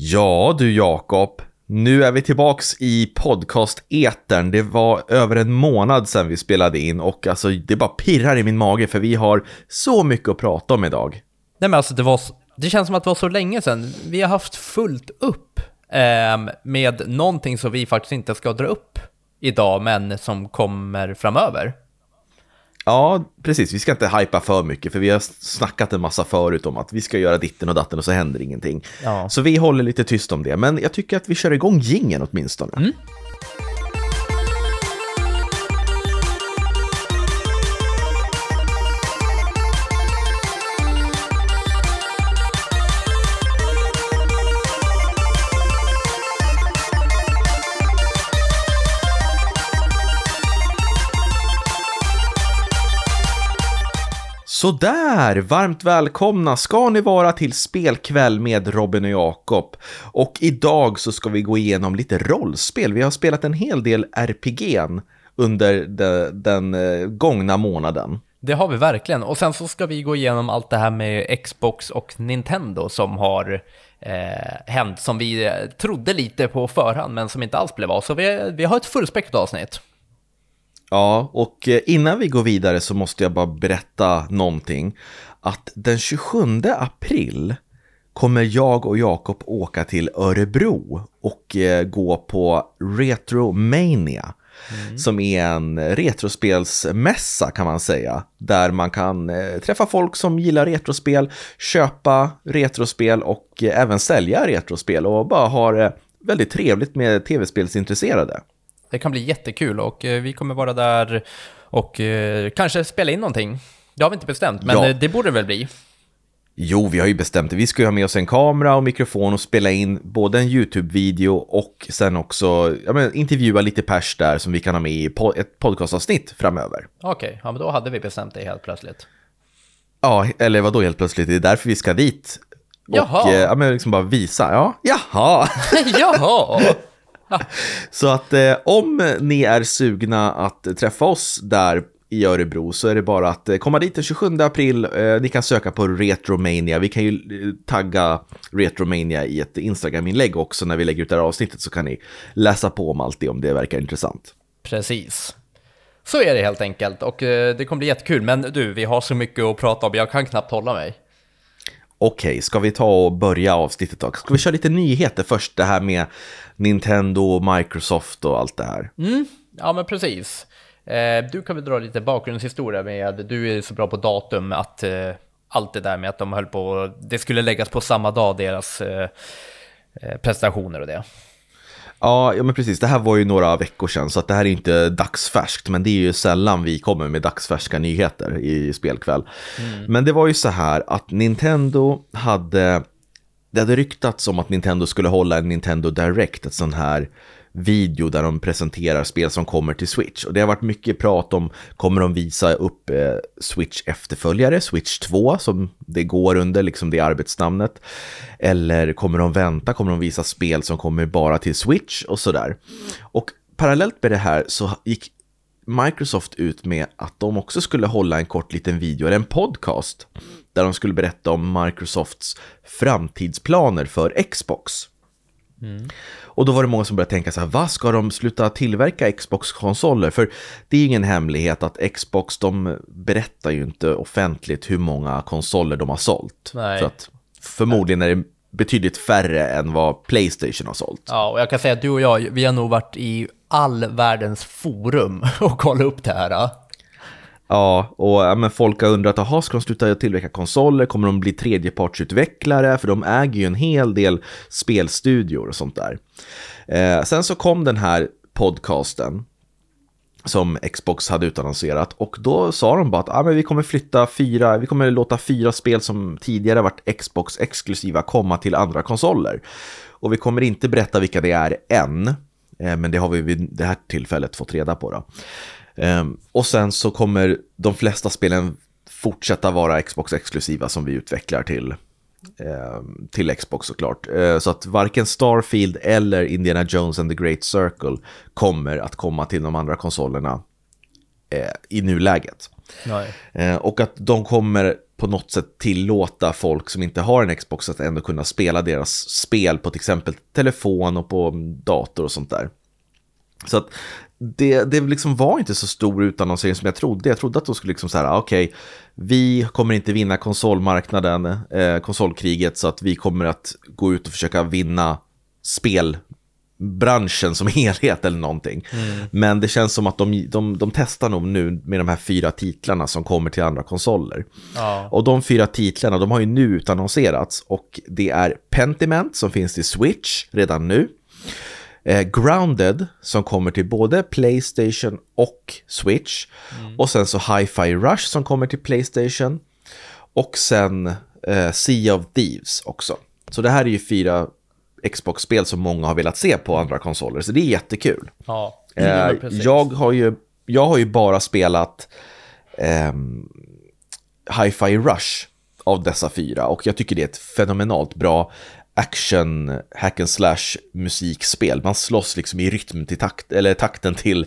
Ja du Jakob, nu är vi tillbaks i podcast-etern. Det var över en månad sedan vi spelade in och alltså det bara pirrar i min mage för vi har så mycket att prata om idag. Nej men alltså det var, det känns som att det var så länge sedan. Vi har haft fullt upp eh, med någonting som vi faktiskt inte ska dra upp idag, men som kommer framöver. Ja, precis. Vi ska inte hypa för mycket, för vi har snackat en massa förut om att vi ska göra ditten och datten och så händer ingenting. Ja. Så vi håller lite tyst om det, men jag tycker att vi kör igång gingen åtminstone. Mm. Sådär, varmt välkomna ska ni vara till spelkväll med Robin och Jakob. Och idag så ska vi gå igenom lite rollspel. Vi har spelat en hel del RPG'n under de, den eh, gångna månaden. Det har vi verkligen. Och sen så ska vi gå igenom allt det här med Xbox och Nintendo som har eh, hänt, som vi eh, trodde lite på förhand, men som inte alls blev av. Så vi, vi har ett fullspäckat avsnitt. Ja, och eh, innan vi går vidare så måste jag bara berätta någonting. Att den 27 april kommer jag och Jakob åka till Örebro och eh, gå på Retromania. Mm. Som är en retrospelsmässa kan man säga. Där man kan eh, träffa folk som gillar retrospel, köpa retrospel och även sälja retrospel och bara ha det väldigt trevligt med tv-spelsintresserade. Det kan bli jättekul och eh, vi kommer vara där och eh, kanske spela in någonting. Det har vi inte bestämt, men ja. Eh, det borde det väl bli. Jo, vi har ju bestämt det. Vi ska ju ha med oss en kamera och mikrofon och spela in både en YouTube-video och sen också ja, men, intervjua lite pers där som vi kan ha med i ett podcastavsnitt framöver. Okej, okay, ja, men då hade vi bestämt det helt plötsligt. Ja, eller vad då helt plötsligt? Det är därför vi ska dit. Jaha. Och ja, men liksom bara visa. Ja, jaha. jaha. Så att eh, om ni är sugna att träffa oss där i Örebro så är det bara att eh, komma dit den 27 april. Eh, ni kan söka på Retromania. Vi kan ju eh, tagga Retromania i ett Instagram-inlägg också när vi lägger ut det här avsnittet så kan ni läsa på om allt det om det verkar intressant. Precis. Så är det helt enkelt och eh, det kommer bli jättekul. Men du, vi har så mycket att prata om. Jag kan knappt hålla mig. Okej, ska vi ta och börja avsnittet då? Ska vi köra lite nyheter först? Det här med Nintendo, Microsoft och allt det här. Mm, ja men precis. Eh, du kan väl dra lite bakgrundshistoria med, du är så bra på datum att eh, allt det där med att de höll på, det skulle läggas på samma dag, deras eh, prestationer och det. Ja, ja, men precis. Det här var ju några veckor sedan, så att det här är inte dagsfärskt, men det är ju sällan vi kommer med dagsfärska nyheter i spelkväll. Mm. Men det var ju så här att Nintendo hade, det hade ryktats om att Nintendo skulle hålla en Nintendo Direct, ett sån här video där de presenterar spel som kommer till Switch. Och det har varit mycket prat om, kommer de visa upp eh, Switch efterföljare, Switch 2, som det går under, liksom det arbetsnamnet. Eller kommer de vänta, kommer de visa spel som kommer bara till Switch och sådär. Och parallellt med det här så gick Microsoft ut med att de också skulle hålla en kort liten video, eller en podcast, där de skulle berätta om Microsofts framtidsplaner för Xbox. Mm. Och då var det många som började tänka så här, vad ska de sluta tillverka Xbox-konsoler? För det är ju ingen hemlighet att Xbox, de berättar ju inte offentligt hur många konsoler de har sålt. Nej. Så att förmodligen är det betydligt färre än vad Playstation har sålt. Ja, och jag kan säga att du och jag, vi har nog varit i all världens forum och kolla upp det här. Ja, och ja, men folk har undrat, jaha, ska de sluta tillverka konsoler? Kommer de bli tredjepartsutvecklare? För de äger ju en hel del spelstudior och sånt där. Eh, sen så kom den här podcasten som Xbox hade utannonserat och då sa de bara att ah, men vi kommer flytta fyra, vi kommer låta fyra spel som tidigare varit Xbox exklusiva komma till andra konsoler. Och vi kommer inte berätta vilka det är än, men det har vi vid det här tillfället fått reda på. Då. Um, och sen så kommer de flesta spelen fortsätta vara Xbox-exklusiva som vi utvecklar till, um, till Xbox såklart. Så att varken Starfield eller Indiana Jones and the Great Circle kommer att komma till de andra konsolerna i nuläget. Uh, och att de kommer på något sätt tillåta folk som inte har en Xbox att ändå kunna spela deras spel på till exempel telefon och på dator och sånt där. Så att det, det liksom var inte så stor utannonsering som jag trodde. Jag trodde att de skulle liksom så här, ah, okej, okay, vi kommer inte vinna konsolmarknaden, eh, konsolkriget, så att vi kommer att gå ut och försöka vinna spel spelbranschen som helhet eller någonting. Mm. Men det känns som att de, de, de testar nog nu med de här fyra titlarna som kommer till andra konsoler. Ja. Och de fyra titlarna, de har ju nu utannonserats och det är Pentiment som finns till Switch redan nu. Eh, Grounded som kommer till både Playstation och Switch. Mm. Och sen så Hi-Fi Rush som kommer till Playstation. Och sen eh, Sea of Thieves också. Så det här är ju fyra Xbox-spel som många har velat se på andra konsoler, så det är jättekul. Ja, eh, jag, har ju, jag har ju bara spelat eh, Hi-Fi Rush av dessa fyra och jag tycker det är ett fenomenalt bra action hack and slash musikspel. Man slåss liksom i rytm till takt, eller takten till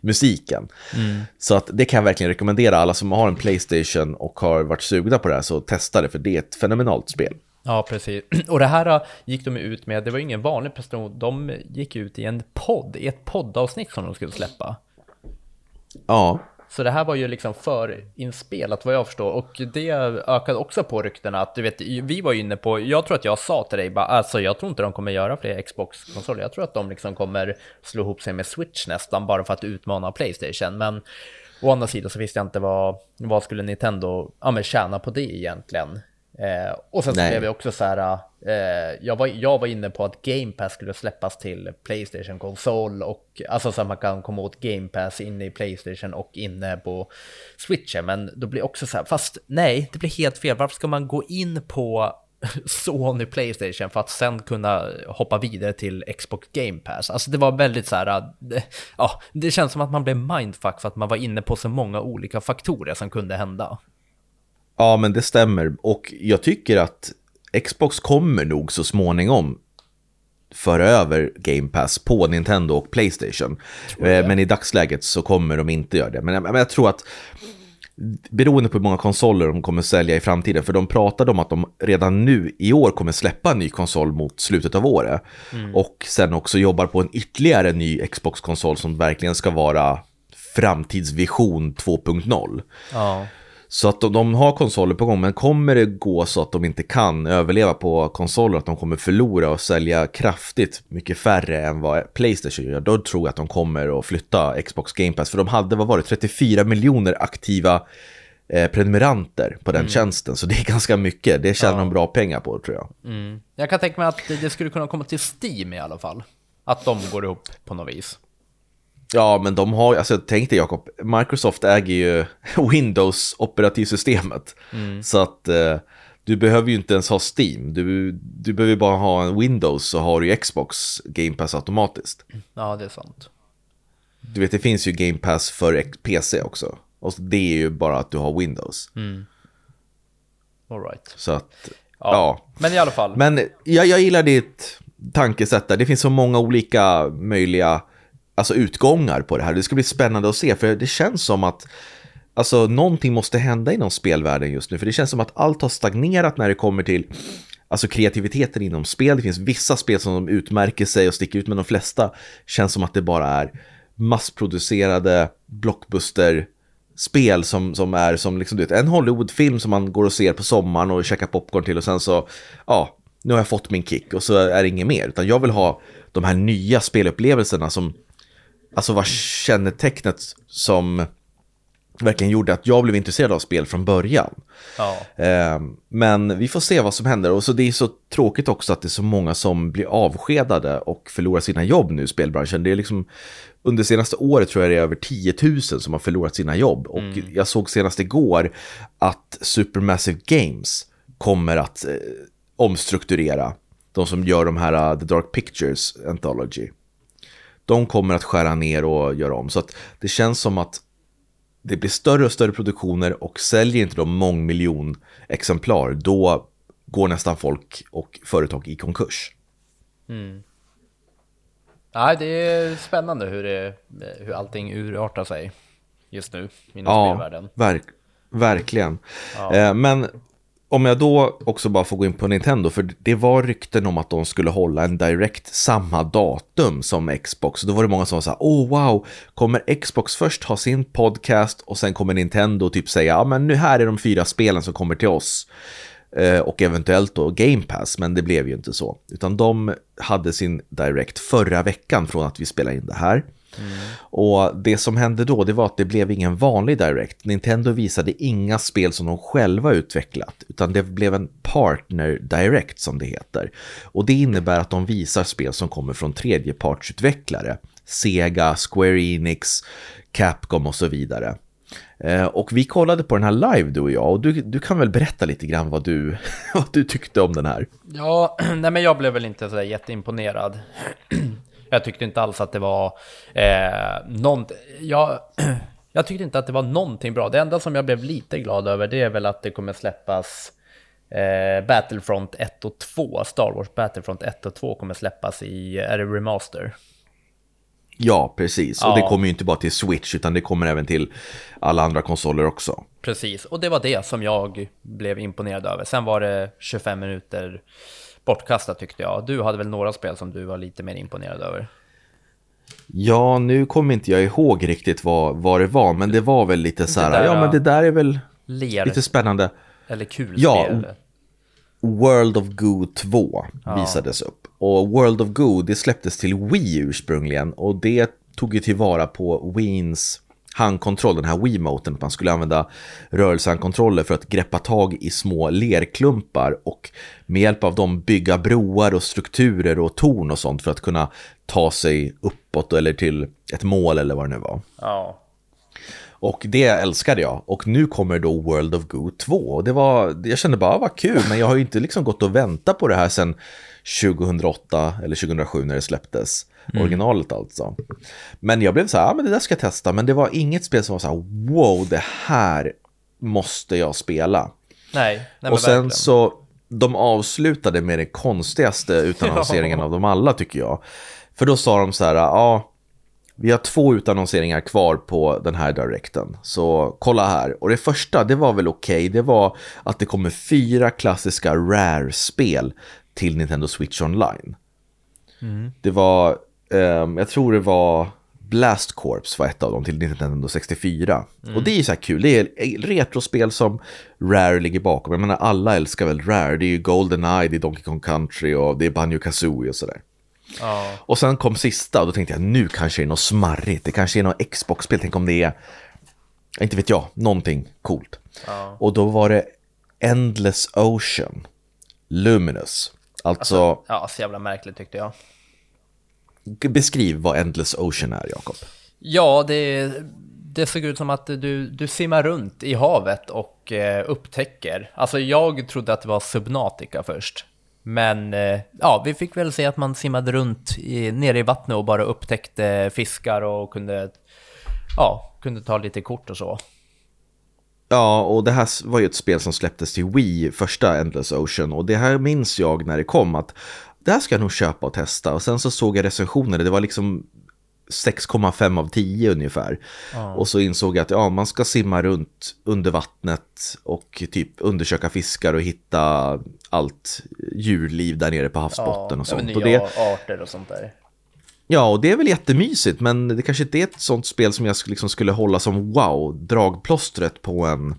musiken. Mm. Så att det kan jag verkligen rekommendera alla som har en Playstation och har varit sugna på det här, så testa det för det är ett fenomenalt spel. Ja, precis. Och det här äh, gick de ut med, det var ingen vanlig person, de gick ut i en podd, i ett poddavsnitt som de skulle släppa. Ja. Så det här var ju liksom förinspelat vad jag förstår och det ökade också på ryktena att du vet, vi var ju inne på, jag tror att jag sa till dig bara, alltså jag tror inte de kommer göra fler Xbox-konsoler, jag tror att de liksom kommer slå ihop sig med Switch nästan bara för att utmana Playstation, men å andra sidan så visste jag inte vad, vad skulle Nintendo ja, men tjäna på det egentligen. Eh, och sen skrev jag också så här, eh, jag, var, jag var inne på att Game Pass skulle släppas till Playstation konsol och alltså så att man kan komma åt Game Pass inne i Playstation och inne på Switchen. Men då blir också så här, fast nej, det blir helt fel. Varför ska man gå in på Sony Playstation för att sen kunna hoppa vidare till Xbox Game Pass. Alltså det var väldigt så här, det, ja, det känns som att man blev mindfuck för att man var inne på så många olika faktorer som kunde hända. Ja, men det stämmer. Och jag tycker att Xbox kommer nog så småningom föra över Game Pass på Nintendo och Playstation. Eh, men i dagsläget så kommer de inte göra det. Men jag, men jag tror att beroende på hur många konsoler de kommer sälja i framtiden, för de pratade om att de redan nu i år kommer släppa en ny konsol mot slutet av året. Mm. Och sen också jobbar på en ytterligare ny Xbox-konsol som verkligen ska vara framtidsvision 2.0. Ja. Så att de, de har konsoler på gång, men kommer det gå så att de inte kan överleva på konsoler, att de kommer förlora och sälja kraftigt mycket färre än vad Playstation gör, då tror jag att de kommer att flytta Xbox Game Pass. För de hade, vad var det, 34 miljoner aktiva eh, prenumeranter på den mm. tjänsten, så det är ganska mycket. Det tjänar ja. de bra pengar på, tror jag. Mm. Jag kan tänka mig att det skulle kunna komma till Steam i alla fall. Att de går ihop på något vis. Ja, men de har, alltså tänk dig Jakob, Microsoft äger ju Windows operativsystemet. Mm. Så att eh, du behöver ju inte ens ha Steam, du, du behöver bara ha en Windows så har du ju Xbox Game Pass automatiskt. Ja, det är sant. Du vet, det finns ju Game Pass för PC också. Och det är ju bara att du har Windows. Mm. All right. Så att, ja. ja. Men i alla fall. Men jag, jag gillar ditt tankesätt där. Det finns så många olika möjliga alltså utgångar på det här. Det ska bli spännande att se, för det känns som att alltså, någonting måste hända inom spelvärlden just nu, för det känns som att allt har stagnerat när det kommer till alltså, kreativiteten inom spel. Det finns vissa spel som de utmärker sig och sticker ut, men de flesta känns som att det bara är massproducerade blockbuster spel som, som är som liksom, du vet, en Hollywoodfilm som man går och ser på sommaren och käkar popcorn till och sen så, ja, nu har jag fått min kick och så är det inget mer. Utan jag vill ha de här nya spelupplevelserna som alltså var kännetecknet som verkligen gjorde att jag blev intresserad av spel från början. Ja. Eh, men vi får se vad som händer och så det är så tråkigt också att det är så många som blir avskedade och förlorar sina jobb nu i spelbranschen. Det är liksom under senaste året tror jag det är över 10 000 som har förlorat sina jobb och mm. jag såg senast igår att Supermassive Games kommer att eh, omstrukturera de som gör de här uh, The Dark Pictures Anthology de kommer att skära ner och göra om. Så att det känns som att det blir större och större produktioner och säljer inte de mångmiljon exemplar, då går nästan folk och företag i konkurs. Mm. Ja, det är spännande hur, det, hur allting urartar sig just nu inom ja, spelvärlden. Verk, verkligen. Ja. Eh, men om jag då också bara får gå in på Nintendo, för det var rykten om att de skulle hålla en direkt samma datum som Xbox. Då var det många som sa, oh wow, kommer Xbox först ha sin podcast och sen kommer Nintendo typ säga, ja men nu här är de fyra spelen som kommer till oss. Eh, och eventuellt då Game Pass, men det blev ju inte så. Utan de hade sin direkt förra veckan från att vi spelade in det här. Mm. Och det som hände då, det var att det blev ingen vanlig Direct. Nintendo visade inga spel som de själva utvecklat, utan det blev en Partner Direct som det heter. Och det innebär att de visar spel som kommer från tredjepartsutvecklare. Sega, Square Enix, Capcom och så vidare. Eh, och vi kollade på den här live du och jag och du, du kan väl berätta lite grann vad du, vad du tyckte om den här? Ja, nej men jag blev väl inte sådär jätteimponerad. Jag tyckte inte alls att det var eh, någon, jag, jag tyckte inte att det var någonting bra. Det enda som jag blev lite glad över det är väl att det kommer släppas eh, Battlefront 1 och 2, Star Wars Battlefront 1 och 2 kommer släppas i, är det remaster? Ja, precis. Ja. Och det kommer ju inte bara till Switch utan det kommer även till alla andra konsoler också. Precis, och det var det som jag blev imponerad över. Sen var det 25 minuter bortkastat tyckte jag. Du hade väl några spel som du var lite mer imponerad över? Ja, nu kommer inte jag ihåg riktigt vad, vad det var, men det var väl lite så här, där, ja men det där är väl ler. lite spännande. Eller kul ja, spel. World of Goo 2 ja. visades upp. Och World of Goo, det släpptes till Wii ursprungligen och det tog ju tillvara på Wiens handkontroll, den här Wiimoten, att man skulle använda rörelsehandkontroller för att greppa tag i små lerklumpar och med hjälp av dem bygga broar och strukturer och torn och sånt för att kunna ta sig uppåt eller till ett mål eller vad det nu var. Ja. Och det älskade jag. Och nu kommer då World of Goo 2. Och det var, jag kände bara, vad kul, men jag har ju inte liksom gått och väntat på det här sedan 2008 eller 2007 när det släpptes. Mm. Originalet alltså. Men jag blev så här, ja men det där ska jag testa. Men det var inget spel som var så här, wow, det här måste jag spela. Nej, nej Och sen verkligen. så, de avslutade med den konstigaste utannonseringen av dem alla tycker jag. För då sa de så här, ja, vi har två utannonseringar kvar på den här direkten. Så kolla här. Och det första, det var väl okej. Okay. Det var att det kommer fyra klassiska Rare-spel till Nintendo Switch Online. Mm. Det var Um, jag tror det var Blast Corps var ett av dem till Nintendo 64. Mm. Och det är ju så här kul, det är retrospel som Rare ligger bakom. Jag menar alla älskar väl Rare, det är ju Goldeneye, det är Donkey Kong Country och det är Banjo Kazooie och sådär. Oh. Och sen kom sista och då tänkte jag nu kanske det är något smarrigt, det kanske är något Xbox-spel, tänk om det är, inte vet jag, någonting coolt. Oh. Och då var det Endless Ocean, Luminous. Alltså, alltså ja, så jävla märkligt tyckte jag. Beskriv vad Endless Ocean är, Jakob. Ja, det, det såg ut som att du, du simmar runt i havet och eh, upptäcker. Alltså jag trodde att det var Subnautica först. Men eh, ja, vi fick väl se att man simmade runt i, nere i vattnet och bara upptäckte fiskar och kunde, ja, kunde ta lite kort och så. Ja, och det här var ju ett spel som släpptes till Wii, första Endless Ocean. Och det här minns jag när det kom att det här ska jag nog köpa och testa. Och sen så såg jag recensioner, det var liksom 6,5 av 10 ungefär. Ah. Och så insåg jag att ja, man ska simma runt under vattnet och typ undersöka fiskar och hitta allt djurliv där nere på havsbotten ah, och sånt. Nya och det, arter och sånt där. Ja, och det är väl jättemysigt, men det kanske inte är ett sånt spel som jag liksom skulle hålla som wow, dragplåstret på en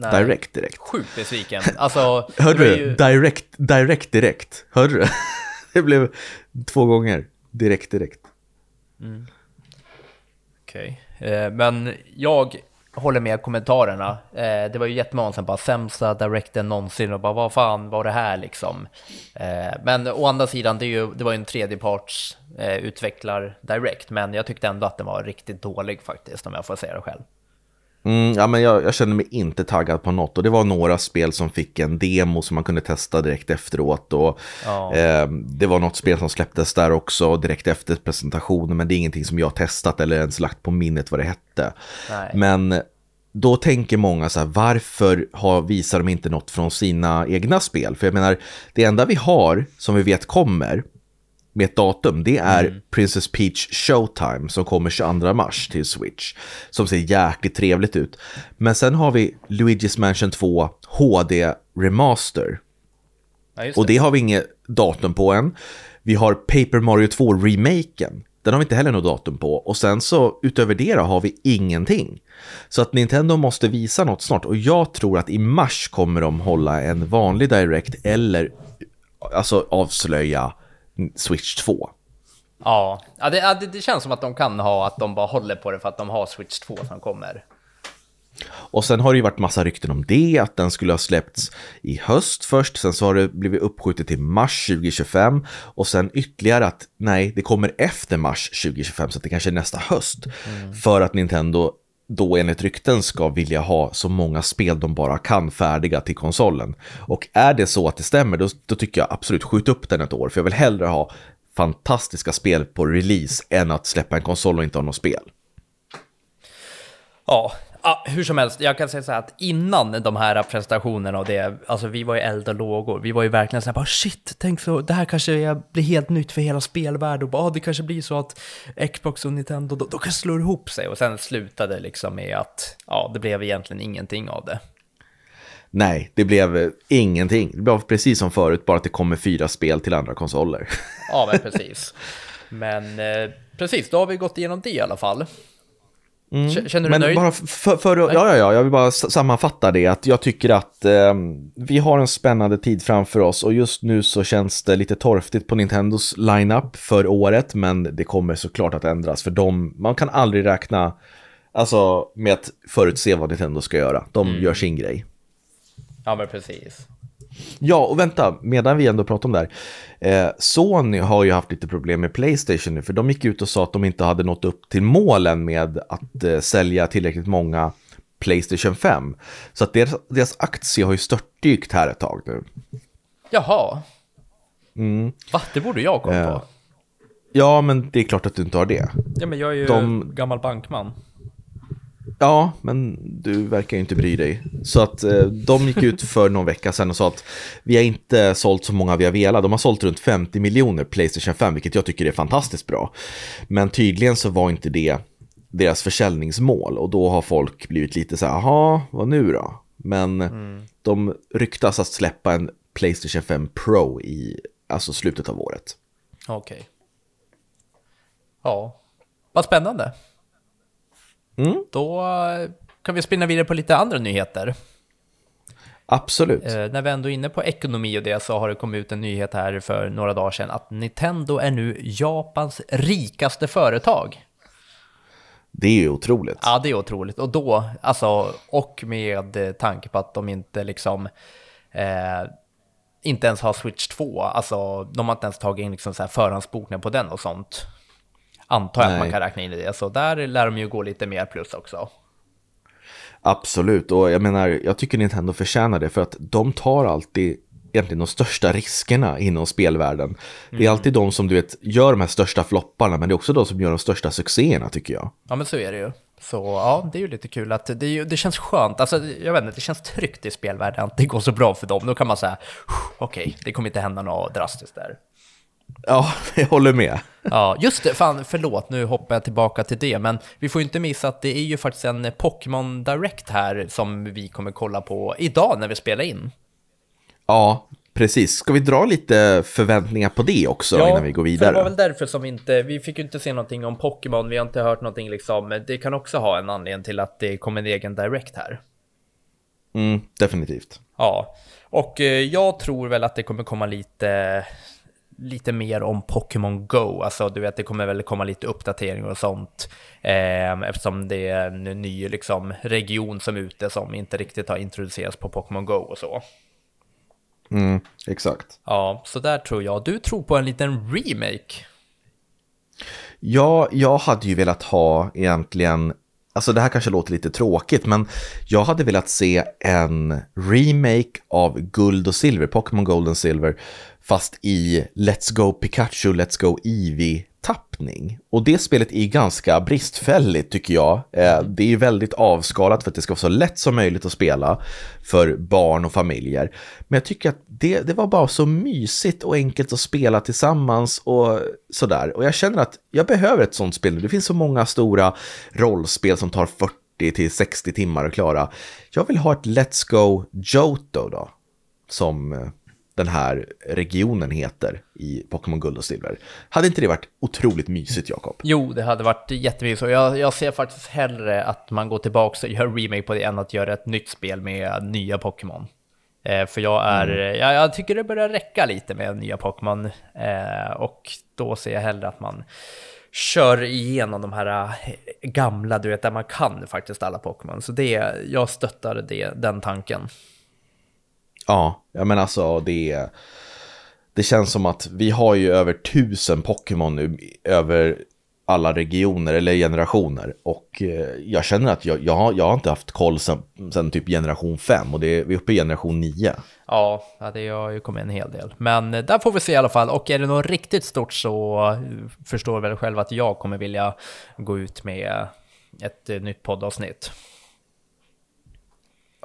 Nej. Direkt direkt. Sjukt besviken. Alltså, Hörde du? Ju... Direkt, direkt direkt. Hörde du? Det blev två gånger. Direkt direkt. Mm. Okej, okay. eh, men jag håller med kommentarerna. Eh, det var ju jättemånga som bara sämsta directen någonsin och bara vad fan var det här liksom. Eh, men å andra sidan, det, ju, det var ju en tredjeparts eh, utvecklar direkt, men jag tyckte ändå att den var riktigt dålig faktiskt om jag får säga det själv. Mm, ja, men jag, jag kände mig inte taggad på något och det var några spel som fick en demo som man kunde testa direkt efteråt. Och, ja. eh, det var något spel som släpptes där också direkt efter presentationen men det är ingenting som jag testat eller ens lagt på minnet vad det hette. Nej. Men då tänker många så här, varför har, visar de inte något från sina egna spel? För jag menar, det enda vi har som vi vet kommer, med ett datum, det är mm. Princess Peach Showtime som kommer 22 mars till Switch. Som ser jäkligt trevligt ut. Men sen har vi Luigi's Mansion 2 HD Remaster. Ja, det. Och det har vi inget datum på än. Vi har Paper Mario 2-remaken. Den har vi inte heller något datum på. Och sen så utöver det då, har vi ingenting. Så att Nintendo måste visa något snart. Och jag tror att i mars kommer de hålla en vanlig Direct eller alltså avslöja Switch 2. Ja, ja det, det, känns som att de kan ha att de bara håller på det för att de har Switch 2 som kommer. Och sen har det ju varit massa rykten om det, att den skulle ha släppts i höst först, sen så har det blivit uppskjutet till mars 2025 och sen ytterligare att nej, det kommer efter mars 2025 så att det kanske är nästa höst. Mm. För att Nintendo då enligt rykten ska vilja ha så många spel de bara kan färdiga till konsolen. Och är det så att det stämmer, då, då tycker jag absolut skjut upp den ett år, för jag vill hellre ha fantastiska spel på release än att släppa en konsol och inte ha något spel. Ja, Ja, hur som helst, jag kan säga så här att innan de här presentationerna och det, alltså vi var ju eld och lågor. Vi var ju verkligen så här, bara shit, tänk så, det här kanske blir helt nytt för hela spelvärlden och bara, ah, det kanske blir så att Xbox och Nintendo, då, då kanske slår ihop sig och sen slutade liksom med att, ja, det blev egentligen ingenting av det. Nej, det blev ingenting. Det blev precis som förut, bara att det kommer fyra spel till andra konsoler. Ja, men precis. Men eh, precis, då har vi gått igenom det i alla fall. Mm. Känner du Men nöjd? Bara för, för, ja, ja, ja, jag vill bara sammanfatta det att jag tycker att eh, vi har en spännande tid framför oss och just nu så känns det lite torftigt på Nintendos lineup för året, men det kommer såklart att ändras för de, man kan aldrig räkna alltså, med att förutse vad Nintendo ska göra. De mm. gör sin grej. Ja, men precis. Ja, och vänta, medan vi ändå pratar om det här. Eh, Sony har ju haft lite problem med Playstation nu, för de gick ut och sa att de inte hade nått upp till målen med att eh, sälja tillräckligt många Playstation 5. Så att deras, deras aktie har ju störtdykt här ett tag nu. Jaha. Mm. Va? Det borde jag komma eh, på. Ja, men det är klart att du inte har det. Ja, men jag är ju de... gammal bankman. Ja, men du verkar ju inte bry dig. Så att eh, de gick ut för någon vecka sedan och sa att vi har inte sålt så många vi har velat. De har sålt runt 50 miljoner Playstation 5, vilket jag tycker är fantastiskt bra. Men tydligen så var inte det deras försäljningsmål och då har folk blivit lite så här, jaha, vad nu då? Men mm. de ryktas att släppa en Playstation 5 Pro i alltså slutet av året. Okej. Okay. Ja, vad spännande. Mm. Då eh, kan vi spinna vidare på lite andra nyheter. Absolut. Eh, när vi ändå är inne på ekonomi och det så har det kommit ut en nyhet här för några dagar sedan att Nintendo är nu Japans rikaste företag. Det är ju otroligt. Ja, det är otroligt. Och då, alltså, och med tanke på att de inte liksom eh, inte ens har Switch 2, alltså de har inte ens tagit in liksom så här förhandsbokningar på den och sånt. Antar jag att man kan räkna in i det. Så där lär de ju gå lite mer plus också. Absolut, och jag menar, jag tycker Nintendo förtjänar det för att de tar alltid egentligen de största riskerna inom spelvärlden. Det är mm. alltid de som du vet gör de här största flopparna, men det är också de som gör de största succéerna tycker jag. Ja, men så är det ju. Så ja, det är ju lite kul att det, ju, det känns skönt, alltså jag vet inte, det känns tryggt i spelvärlden att det går så bra för dem. Då kan man säga, okej, okay, det kommer inte hända något drastiskt där. Ja, jag håller med. Ja, just det, fan förlåt, nu hoppar jag tillbaka till det, men vi får ju inte missa att det är ju faktiskt en Pokémon Direct här som vi kommer kolla på idag när vi spelar in. Ja, precis. Ska vi dra lite förväntningar på det också ja, innan vi går vidare? Ja, det var väl därför som vi inte, vi fick ju inte se någonting om Pokémon, vi har inte hört någonting liksom, det kan också ha en anledning till att det kommer en egen Direct här. Mm, definitivt. Ja, och eh, jag tror väl att det kommer komma lite lite mer om Pokémon Go. Alltså du vet, det kommer väl komma lite uppdateringar och sånt. Eh, eftersom det är en ny liksom, region som är ute som inte riktigt har introducerats på Pokémon Go och så. Mm, exakt. Ja, så där tror jag. Du tror på en liten remake. Ja, jag hade ju velat ha egentligen Alltså det här kanske låter lite tråkigt, men jag hade velat se en remake av Guld och Silver, Pokémon Gold and Silver, fast i Let's Go Pikachu, Let's Go Eevee tappning. Och det spelet är ganska bristfälligt tycker jag. Eh, det är väldigt avskalat för att det ska vara så lätt som möjligt att spela för barn och familjer. Men jag tycker att det, det var bara så mysigt och enkelt att spela tillsammans och sådär. Och jag känner att jag behöver ett sånt spel nu. Det finns så många stora rollspel som tar 40 till 60 timmar att klara. Jag vill ha ett Let's Go Johto då, som eh, den här regionen heter i Pokémon Guld och Silver. Hade inte det varit otroligt mysigt, Jakob? Jo, det hade varit jättemysigt och jag, jag ser faktiskt hellre att man går tillbaka och gör remake på det än att göra ett nytt spel med nya Pokémon. Eh, för jag är, mm. jag, jag, tycker det börjar räcka lite med nya Pokémon eh, och då ser jag hellre att man kör igenom de här eh, gamla, du vet, där man kan faktiskt alla Pokémon. Så det, jag stöttar det, den tanken. Ja, ja men alltså det, det känns som att vi har ju över tusen Pokémon nu över alla regioner eller generationer. Och eh, jag känner att jag, jag, har, jag har inte haft koll sen, sen typ generation 5 och det är, vi är uppe i generation 9. Ja, det har ju kommit en hel del. Men eh, där får vi se i alla fall. Och är det något riktigt stort så eh, förstår väl själv att jag kommer vilja gå ut med ett nytt poddavsnitt.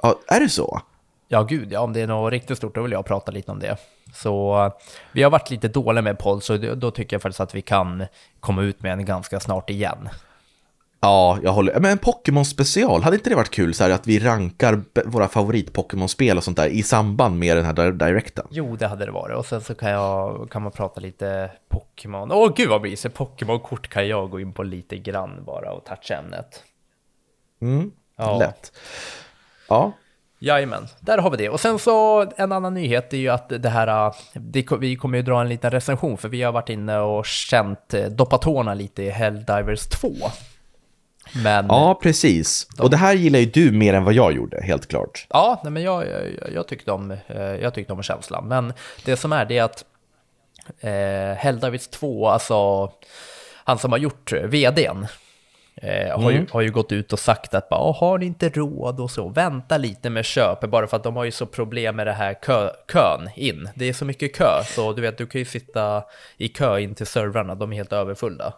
Ja, är det så? Ja, gud, ja, om det är något riktigt stort, då vill jag prata lite om det. Så vi har varit lite dåliga med podd, så då tycker jag faktiskt att vi kan komma ut med en ganska snart igen. Ja, jag håller Men en Pokémon special, hade inte det varit kul så här att vi rankar våra favorit-Pokémon-spel och sånt där i samband med den här direkten? Jo, det hade det varit. Och sen så kan, jag, kan man prata lite Pokémon. Åh, gud vad det? Pokémon-kort kan jag gå in på lite grann bara och toucha ämnet. Mm, ja. lätt. Ja, Jajamän, där har vi det. Och sen så en annan nyhet är ju att det här, det, vi kommer ju dra en liten recension för vi har varit inne och känt, eh, doppat tårna lite i Helldivers 2. Men, ja, precis. De... Och det här gillar ju du mer än vad jag gjorde, helt klart. Ja, nej, men jag, jag, jag, tyckte om, eh, jag tyckte om känslan. Men det som är det är att eh, Helldivers 2, alltså han som har gjort vdn, Eh, mm. har, ju, mm. har ju gått ut och sagt att bara, har ni inte råd och så, vänta lite med köpet bara för att de har ju så problem med det här kö, kön in. Det är så mycket kö, så du vet, du kan ju sitta i kö in till servrarna, de är helt överfulla.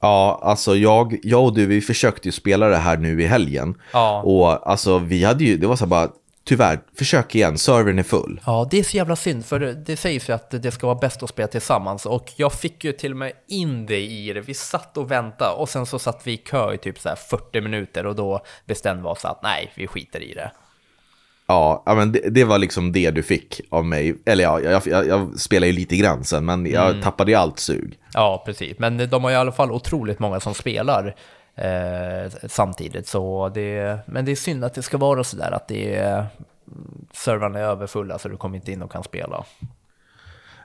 Ja, alltså jag, jag och du, vi försökte ju spela det här nu i helgen. Ja. Och alltså vi hade ju, det var så bara, tyvärr, försök igen, servern är full. Ja, det är så jävla synd, för det sägs ju att det ska vara bäst att spela tillsammans och jag fick ju till och med in det i det. Vi satt och väntade och sen så satt vi i kö i typ så 40 minuter och då bestämde vi oss att nej, vi skiter i det. Ja, men det, det, var liksom det du fick av mig. Eller ja, jag, jag, jag spelar ju lite grann sen, men jag mm. tappade ju allt sug. Ja, precis. Men de har i alla fall otroligt många som spelar eh, samtidigt. Så det, men det är synd att det ska vara sådär att det är, servrarna är överfulla så du kommer inte in och kan spela.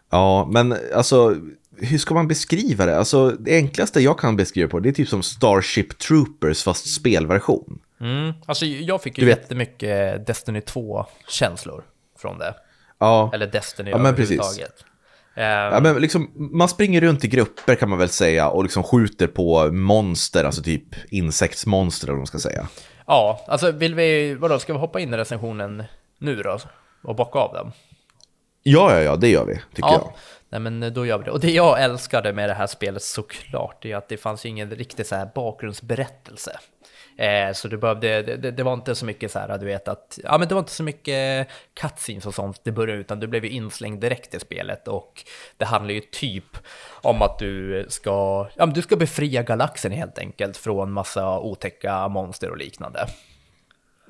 Ja, men alltså hur ska man beskriva det? Alltså det enklaste jag kan beskriva på det är typ som Starship Troopers fast spelversion. Mm. Alltså jag fick ju du jättemycket Destiny 2-känslor från det. Ja. Eller Destiny ja, överhuvudtaget. Precis. Ja, men liksom, man springer runt i grupper kan man väl säga och liksom skjuter på monster, alltså typ insektsmonster eller vad man ska säga. Ja, alltså vill vi, vadå, ska vi hoppa in i recensionen nu då? Och bocka av dem? Ja, ja, ja, det gör vi, tycker ja. jag. Nej, men då gör vi det. Och det jag älskade med det här spelet såklart, är att det fanns ju ingen riktig så här bakgrundsberättelse. Eh, så det, behövde, det, det, var inte så mycket så här, du vet att, ja men det var inte så mycket cutscenes och sånt det började, utan du blev ju inslängd direkt i spelet och det handlar ju typ om att du ska, ja men du ska befria galaxen helt enkelt från massa otäcka monster och liknande.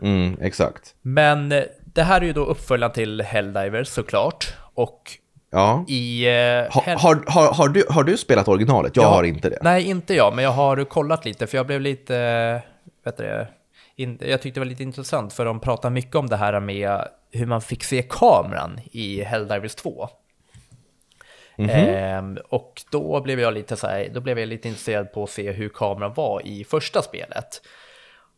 Mm, exakt. Men det här är ju då uppföljaren till Helldivers såklart och Ja. I, uh, ha, har, har, har, du, har du spelat originalet? Jag ja, har inte det. Nej, inte jag, men jag har kollat lite för jag blev lite vet du, in, jag tyckte det var lite intressant för de pratar mycket om det här med hur man fick se kameran i Helldivers 2. Mm -hmm. eh, och då blev jag lite så här, då blev jag lite intresserad på att se hur kameran var i första spelet.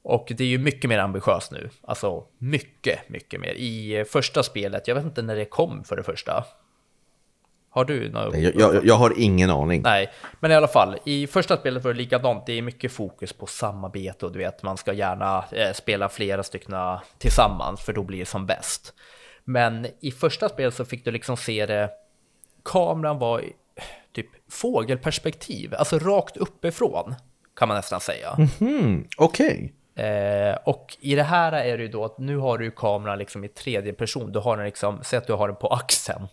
Och det är ju mycket mer ambitiöst nu, alltså mycket, mycket mer. I första spelet, jag vet inte när det kom för det första, har du något? Jag, jag, jag, har ingen aning. Nej, men i alla fall, i första spelet var det likadant. Det är mycket fokus på samarbete och du vet, man ska gärna eh, spela flera stycken tillsammans för då blir det som bäst. Men i första spelet så fick du liksom se det, kameran var, typ fågelperspektiv, alltså rakt uppifrån kan man nästan säga. Mm, Okej. Eh, och i det här är det ju då att nu har du kameran liksom i tredje person. Du har den liksom, säg att du har den på axeln.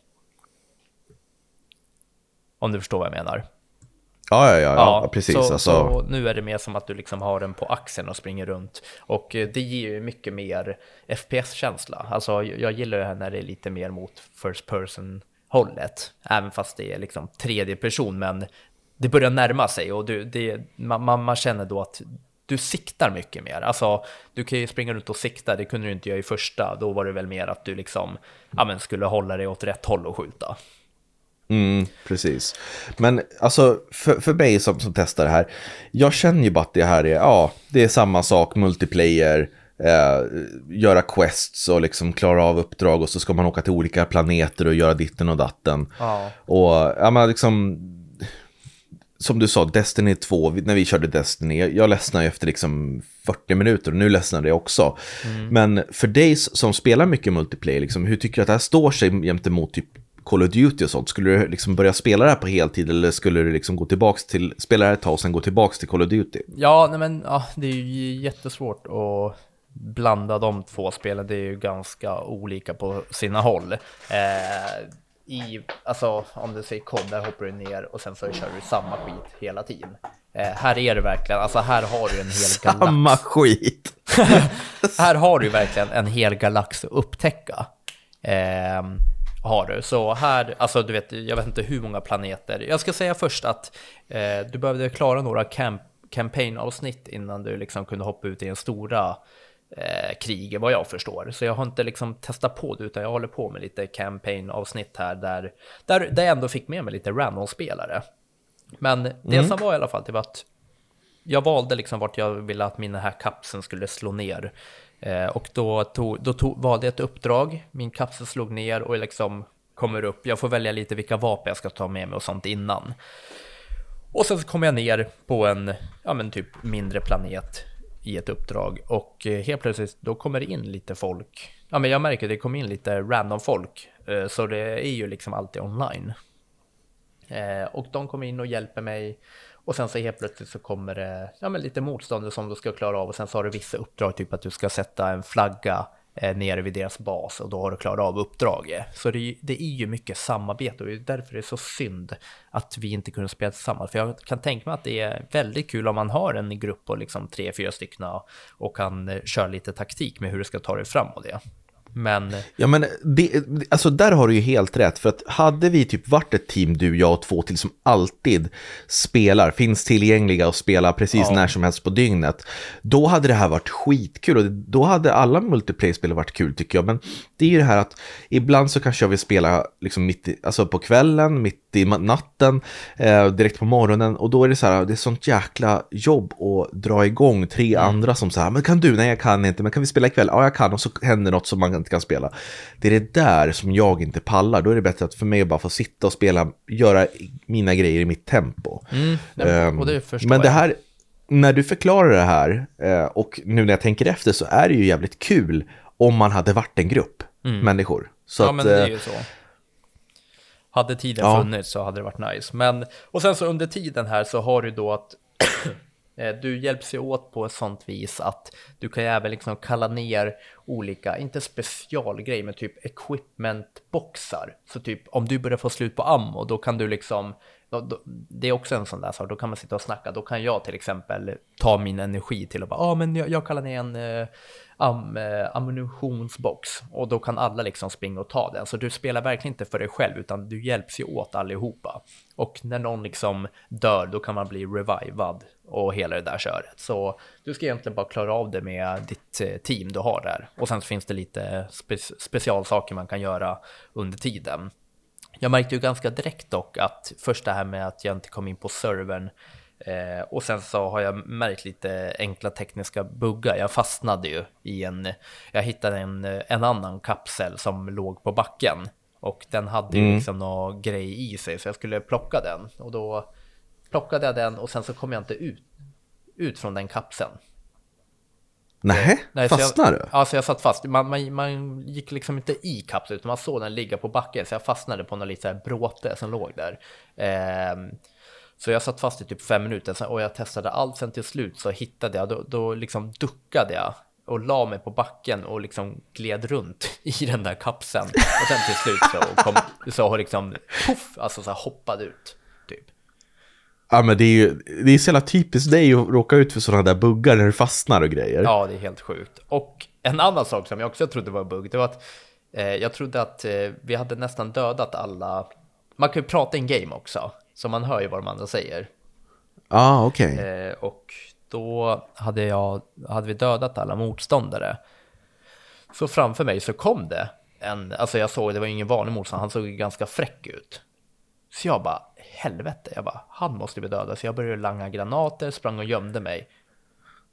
Om du förstår vad jag menar. Ja, ja, ja, ja, precis. Så, alltså. så nu är det mer som att du liksom har den på axeln och springer runt. Och eh, det ger ju mycket mer FPS-känsla. Alltså jag jag gillar det här när det är lite mer mot first person-hållet. Även fast det är liksom tredje person, men det börjar närma sig och du, det, man, man, man känner då att du siktar mycket mer. Alltså, du kan ju springa runt och sikta, det kunde du inte göra i första. Då var det väl mer att du liksom, ja men skulle hålla dig åt rätt håll och skjuta. Mm, precis. Men alltså för, för mig som, som testar det här, jag känner ju bara att det här är, ja, det är samma sak, multiplayer, eh, göra quests och liksom klara av uppdrag och så ska man åka till olika planeter och göra ditten och datten. Ja. Och ja, men liksom, som du sa, Destiny 2, vi- när vi körde Destiny, jag, ledsnade ju efter liksom 40 minuter och nu ledsnade jag också. Men för dig som spelar mycket multiplayer, liksom, hur tycker du att det här står sig jämte mot typ Call of Duty och sånt? Skulle du liksom börja spela det här på heltid eller skulle du liksom gå tillbaks till, spela det här ett tag och sen gå tillbaks till Call of Duty? Ja, nej men ja, det är ju jättesvårt att blanda de två spelen. Det är ju ganska olika på sina håll. Eh, i, alltså om du säger kod, där hoppar du ner och sen så kör du samma skit hela tiden. Eh, här är det verkligen, alltså här har du en hel galax. Samma skit! Här har du verkligen en hel galax att upptäcka. Ehm, har du. Så här, alltså du vet, jag vet inte hur många planeter. Jag ska säga först att eh, du behövde klara några camp campaign-avsnitt innan du liksom kunde hoppa ut i en stora eh, krig, vad jag förstår. Så jag har inte liksom testat på det, utan jag håller på med lite campaign-avsnitt här där, där, där jag ändå fick med mig lite random-spelare. Men det som var i alla fall, det var att jag valde liksom vart jag ville att min här kapseln skulle slå ner. Eh, och då, tog, då tog, valde jag ett uppdrag, min kapsel slog ner och liksom kommer upp. Jag får välja lite vilka vapen jag ska ta med mig och sånt innan. Och sen så kommer jag ner på en, ja men typ mindre planet i ett uppdrag och eh, helt plötsligt då kommer det in lite folk. Ja men jag märker att det kommer in lite random folk, eh, så det är ju liksom alltid online. Eh, och de kommer in och hjälper mig. Och sen så helt plötsligt så kommer det ja, men lite motstånd som du ska klara av. Och sen så har du vissa uppdrag, typ att du ska sätta en flagga eh, nere vid deras bas. Och då har du klarat av uppdraget. Så det, är ju- det är ju mycket samarbete och det är därför det är så synd att vi inte kunde spela tillsammans. För jag kan tänka mig att det är väldigt kul om man har en grupp på liksom tre, fyra stycken och kan eh, köra lite taktik med hur du ska ta dig fram och det. Men Ja men det, alltså där har du ju helt rätt för att hade vi typ varit ett team du, jag och två till som alltid spelar, finns tillgängliga och spelar precis Ja. när som helst på dygnet. Då hade det här varit skitkul och då hade alla multiplayer-spel varit kul tycker jag. Men det är ju det här att ibland så kanske jag vill spela liksom mitt i, alltså på kvällen, mitt i natten, eh, direkt på morgonen och då är det så här, det är sånt jäkla jobb att dra igång tre andra som så här, men kan du? Nej jag kan inte, men kan vi spela ikväll? Ja jag kan och så händer något som man inte kan spela. Det är det där som jag inte pallar, då är det bättre att för mig att bara få sitta och spela, göra mina grejer i mitt tempo. Mm, Ehm, det men det här, när du förklarar det här eh, och nu när jag tänker efter så är det ju jävligt kul om man hade varit en grupp människor. Så Mm. ja, att, men det är eh, ju så. Hade tiden Ja. funnits så hade det varit nice. Men, och sen så under tiden här så har du då att Eh, du hjälps ju åt på ett sånt vis att du kan ju även liksom kalla ner olika, inte specialgrejer, men typ equipmentboxar. Så typ om du börjar få slut på ammo, då kan du liksom, då, då, det är också en sån där sak, då kan man sitta och snacka, då kan jag till exempel ta min energi till att bara, ja ah, men jag, jag kallar ner en eh, am, eh, ammunitionsbox och då kan alla liksom springa och ta den. Så du spelar verkligen inte för dig själv utan du hjälps ju åt allihopa. Och när någon liksom dör då kan man bli revivad och hela det där köret. Så du ska egentligen bara klara av det med ditt eh, team du har där. Och sen så finns det lite spe specialsaker man kan göra under tiden. Jag märkte ju ganska direkt dock att först det här med att jag inte kom in på servern eh, och sen så har jag märkt lite enkla tekniska buggar. Jag fastnade ju i en, jag hittade en, en annan kapsel som låg på backen och den hade ju liksom någon grej i sig så jag skulle plocka den och då plockade jag den och sen så kom jag inte ut, ut från den kapseln. Nej, Nej, fastnar jag, du? Ja, så jag satt fast. Man, man, man gick liksom inte i kapseln, utan man såg den ligga på backen. Så jag fastnade på någon liten bråte som låg där. Ehm, så jag satt fast i typ fem minuter sen, och jag testade allt. Sen till slut så hittade jag, då, då liksom duckade jag och la mig på backen och liksom gled runt i den där kapseln. Och sen till slut så kom, så liksom, puff, alltså så hoppade ut, typ. Ja men det är ju det är så jävla typiskt dig att råka ut för sådana där buggar när du fastnar och grejer. Ja, det är helt sjukt. Och en annan sak som jag också trodde var en bugg, det var att eh, jag trodde att eh, vi hade nästan dödat alla. Man kan ju prata in game också, så man hör ju vad de andra säger. Ja, ah, okej. Eh, och då hade, jag, hade vi dödat alla motståndare. Så framför mig så kom det en, alltså jag såg, det var ingen vanlig motståndare, han såg ganska fräck ut. Så jag bara, helvete, jag bara, han måste bli dödad. Så jag började langa granater, sprang och gömde mig.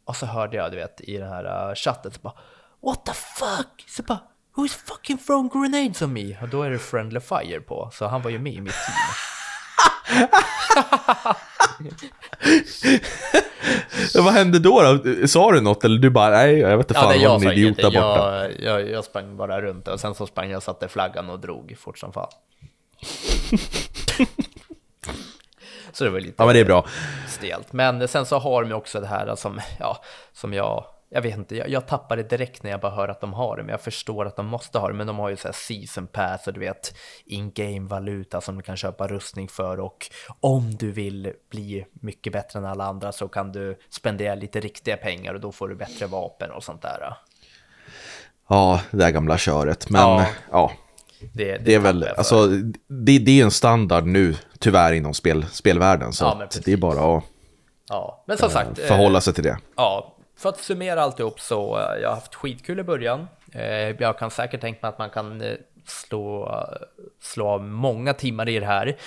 Och så hörde jag, du vet, i den här uh, chatten så bara, what the fuck? Så bara, who's fucking throwing grenades on me? Och då är det friendly fire på, så han var ju med i mitt team. Vad hände då, då? Sa du något eller du bara, nej jag vet inte fan, ja, nej, jag en idiot där borta. Jag, jag, jag sprang bara runt och sen så sprang jag satte flaggan och drog fort som fan. så det var lite Ja men det är bra. stelt. Men sen så har de också det här som, ja, som jag, jag vet inte, jag, jag tappar det direkt när jag bara hör att de har det, men jag förstår att de måste ha det, men de har ju så här season pass och du vet in-game valuta som du kan köpa rustning för och om du vill bli mycket bättre än alla andra så kan du spendera lite riktiga pengar och då får du bättre vapen och sånt där. Ja, det där gamla köret. Men Ja. ja, Det, det är väl, alltså det, det är en standard nu tyvärr inom spel, spelvärlden. Så Ja, det är bara att Ja, men som sagt. eh, förhålla sig till det. Ja, för att summera alltihop så eh, jag har haft skitkul i början. Eh, jag kan säkert tänka mig att man kan eh, slå, slå av många timmar i det här.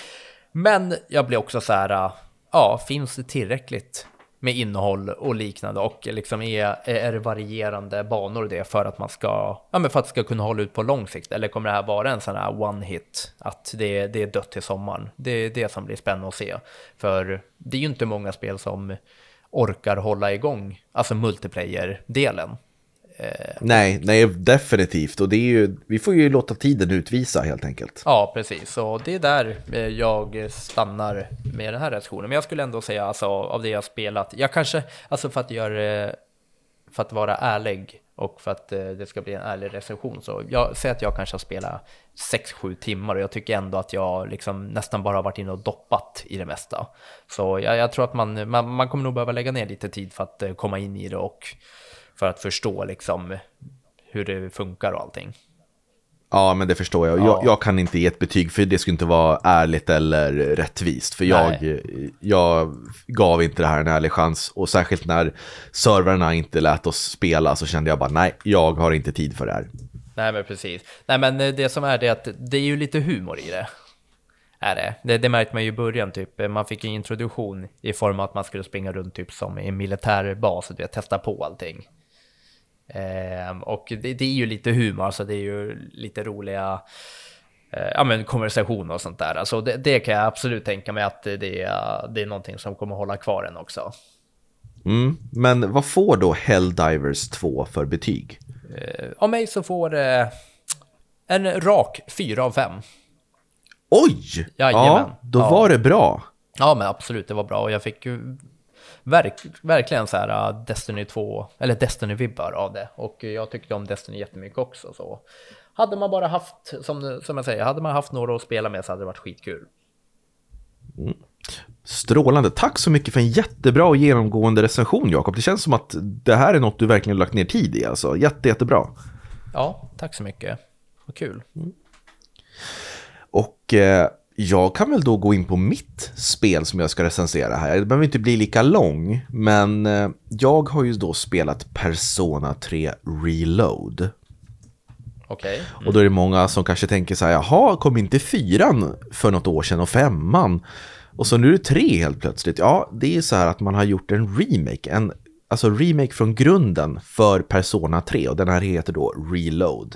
Men jag blir också så här, ja, finns det tillräckligt med innehåll och liknande och liksom är, är det varierande banor det för att man ska, ja men för att det ska kunna hålla ut på lång sikt eller kommer det här vara en sån här one hit att det, det är dött till sommaren? Det är det som blir spännande att se. För det är ju inte många spel som orkar hålla igång, alltså multiplayer-delen. Nej, nej, definitivt. Och det är ju, vi får ju låta tiden utvisa helt enkelt. Ja, precis. Och det är där eh, jag stannar med den här recensionen. Men jag skulle ändå säga, alltså av det jag spelat, jag kanske, alltså för att göra, för att vara ärlig och för att eh, det ska bli en ärlig recension, så jag säger att jag kanske har spelat 6-7 timmar och jag tycker ändå att jag liksom nästan bara har varit inne och doppat i det mesta. Så jag, jag tror att man, man, man kommer nog behöva lägga ner lite tid för att eh, komma in i det och för att förstå liksom hur det funkar och allting. Ja, men det förstår jag. Ja. jag. Jag kan inte ge ett betyg för det skulle inte vara ärligt eller rättvist. För jag, jag gav inte det här en ärlig chans. Och särskilt när servrarna inte lät oss spela så kände jag bara nej, jag har inte tid för det här. Nej men precis. Nej men eh, det som är det att det är ju lite humor i det. Är det. det. Det märkte man ju i början typ. Man fick en introduktion i form av att man skulle springa runt typ som i en militärbas och testa på allting. Ehm, och det, det är ju lite humor, så det är ju lite roliga eh, ja, men konversationer och sånt där. Alltså det, det kan jag absolut tänka mig att det är, det är någonting som kommer hålla kvar en också. Mm. Men vad får då Helldivers 2 för betyg? Eh, av mig så får det en rak 4 av 5. Oj! Jajamän. Ja, då Ja. var det bra. Ja, men absolut, det var bra och jag fick ju verk, verkligen så här uh, Destiny 2, eller Destiny-vibbar av det. Och jag tyckte om Destiny jättemycket också. Så hade man bara haft, som, som jag säger, hade man haft några att spela med så hade det varit skitkul. Strålande. Tack så mycket för en jättebra och genomgående recension, Jakob. Det känns som att det här är något du verkligen lagt ner tid i. Alltså. Jätte, jättebra. Ja, tack så mycket. Vad kul. Och eh, jag kan väl då gå in på mitt spel som jag ska recensera här. Det behöver inte bli lika lång, men eh, jag har ju då spelat Persona 3 Reload. Okej. Och då är det många som kanske tänker så här, jaha, kom inte fyran för något år sedan och femman? Och så nu är det tre helt plötsligt. Ja, det är så här att man har gjort en remake, en alltså remake från grunden för Persona 3 och den här heter då Reload.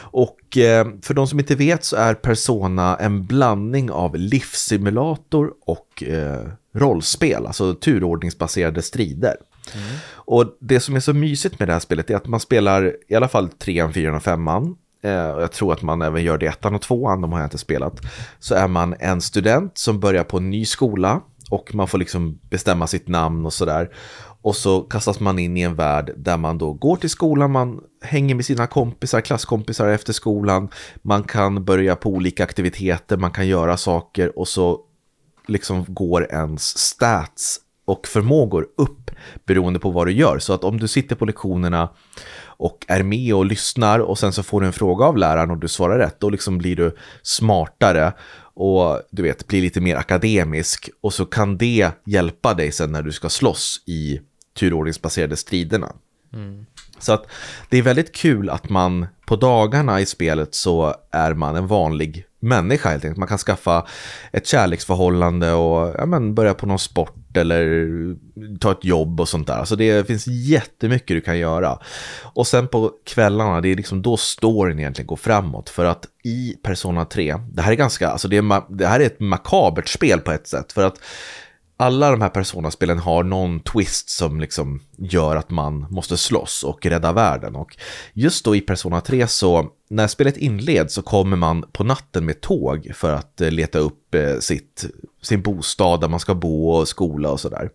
Och eh, för de som inte vet så är Persona en blandning av livssimulator och eh, rollspel, alltså turordningsbaserade strider. Mm. Och det som är så mysigt med det här spelet är att man spelar i alla fall trean, fyran och femman. Eh, jag tror att man även gör det ettan och tvåan, de har jag inte spelat. Så är man en student som börjar på en ny skola och man får liksom bestämma sitt namn och sådär. Och så kastas man in i en värld där man då går till skolan, man hänger med sina kompisar, klasskompisar efter skolan. Man kan börja på olika aktiviteter, man kan göra saker och så liksom går ens stats och förmågor upp beroende på vad du gör. Så att om du sitter på lektionerna och är med och lyssnar och sen så får du en fråga av läraren och du svarar rätt, då liksom blir du smartare och du vet, blir lite mer akademisk och så kan det hjälpa dig sen när du ska slåss i turordningsbaserade striderna. Mm. Så att det är väldigt kul att man på dagarna i spelet så är man en vanlig människa helt enkelt. Man kan skaffa ett kärleksförhållande och ja, men, börja på någon sport eller ta ett jobb och sånt där. Alltså det finns jättemycket du kan göra. Och sen på kvällarna, det är liksom då storyn egentligen går framåt. För att i Persona 3, det här är ganska, alltså det, är, det här är ett makabert spel på ett sätt. För att alla de här Persona-spelen har någon twist som liksom gör att man måste slåss och rädda världen. Och just då i Persona 3 så, när spelet inleds så kommer man på natten med tåg för att eh, leta upp eh, sitt, sin bostad där man ska bo och skola och sådär.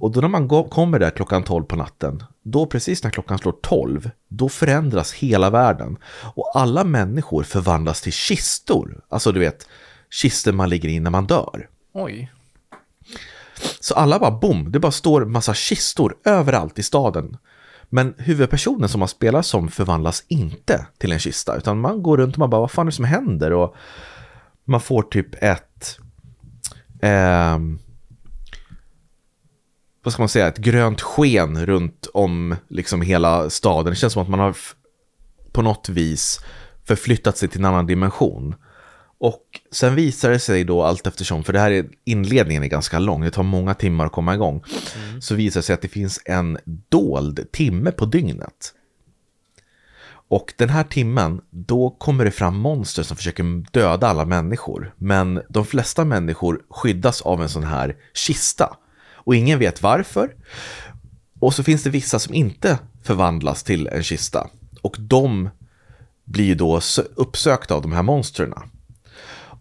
Och då när man kommer där klockan 12 på natten, då precis när klockan slår 12, då förändras hela världen. Och alla människor förvandlas till kistor. Alltså du vet, kistor man ligger i när man dör. Oj. Så alla bara bom, det bara står massa kistor överallt i staden. Men huvudpersonen som man spelar som förvandlas inte till en kista, utan man går runt och man bara, vad fan är det som händer? Och man får typ ett... Eh, vad ska man säga, ett grönt sken runt om liksom hela staden. Det känns som att man har på något vis förflyttat sig till en annan dimension. Och sen visar det sig då allt eftersom, för det här är inledningen är ganska lång, det tar många timmar att komma igång. Mm. Så visar det sig att det finns en dold timme på dygnet. Och den här timmen, då kommer det fram monster som försöker döda alla människor. Men de flesta människor skyddas av en sån här kista. Och ingen vet varför. Och så finns det vissa som inte förvandlas till en kista. Och de blir då uppsökta av de här monstren.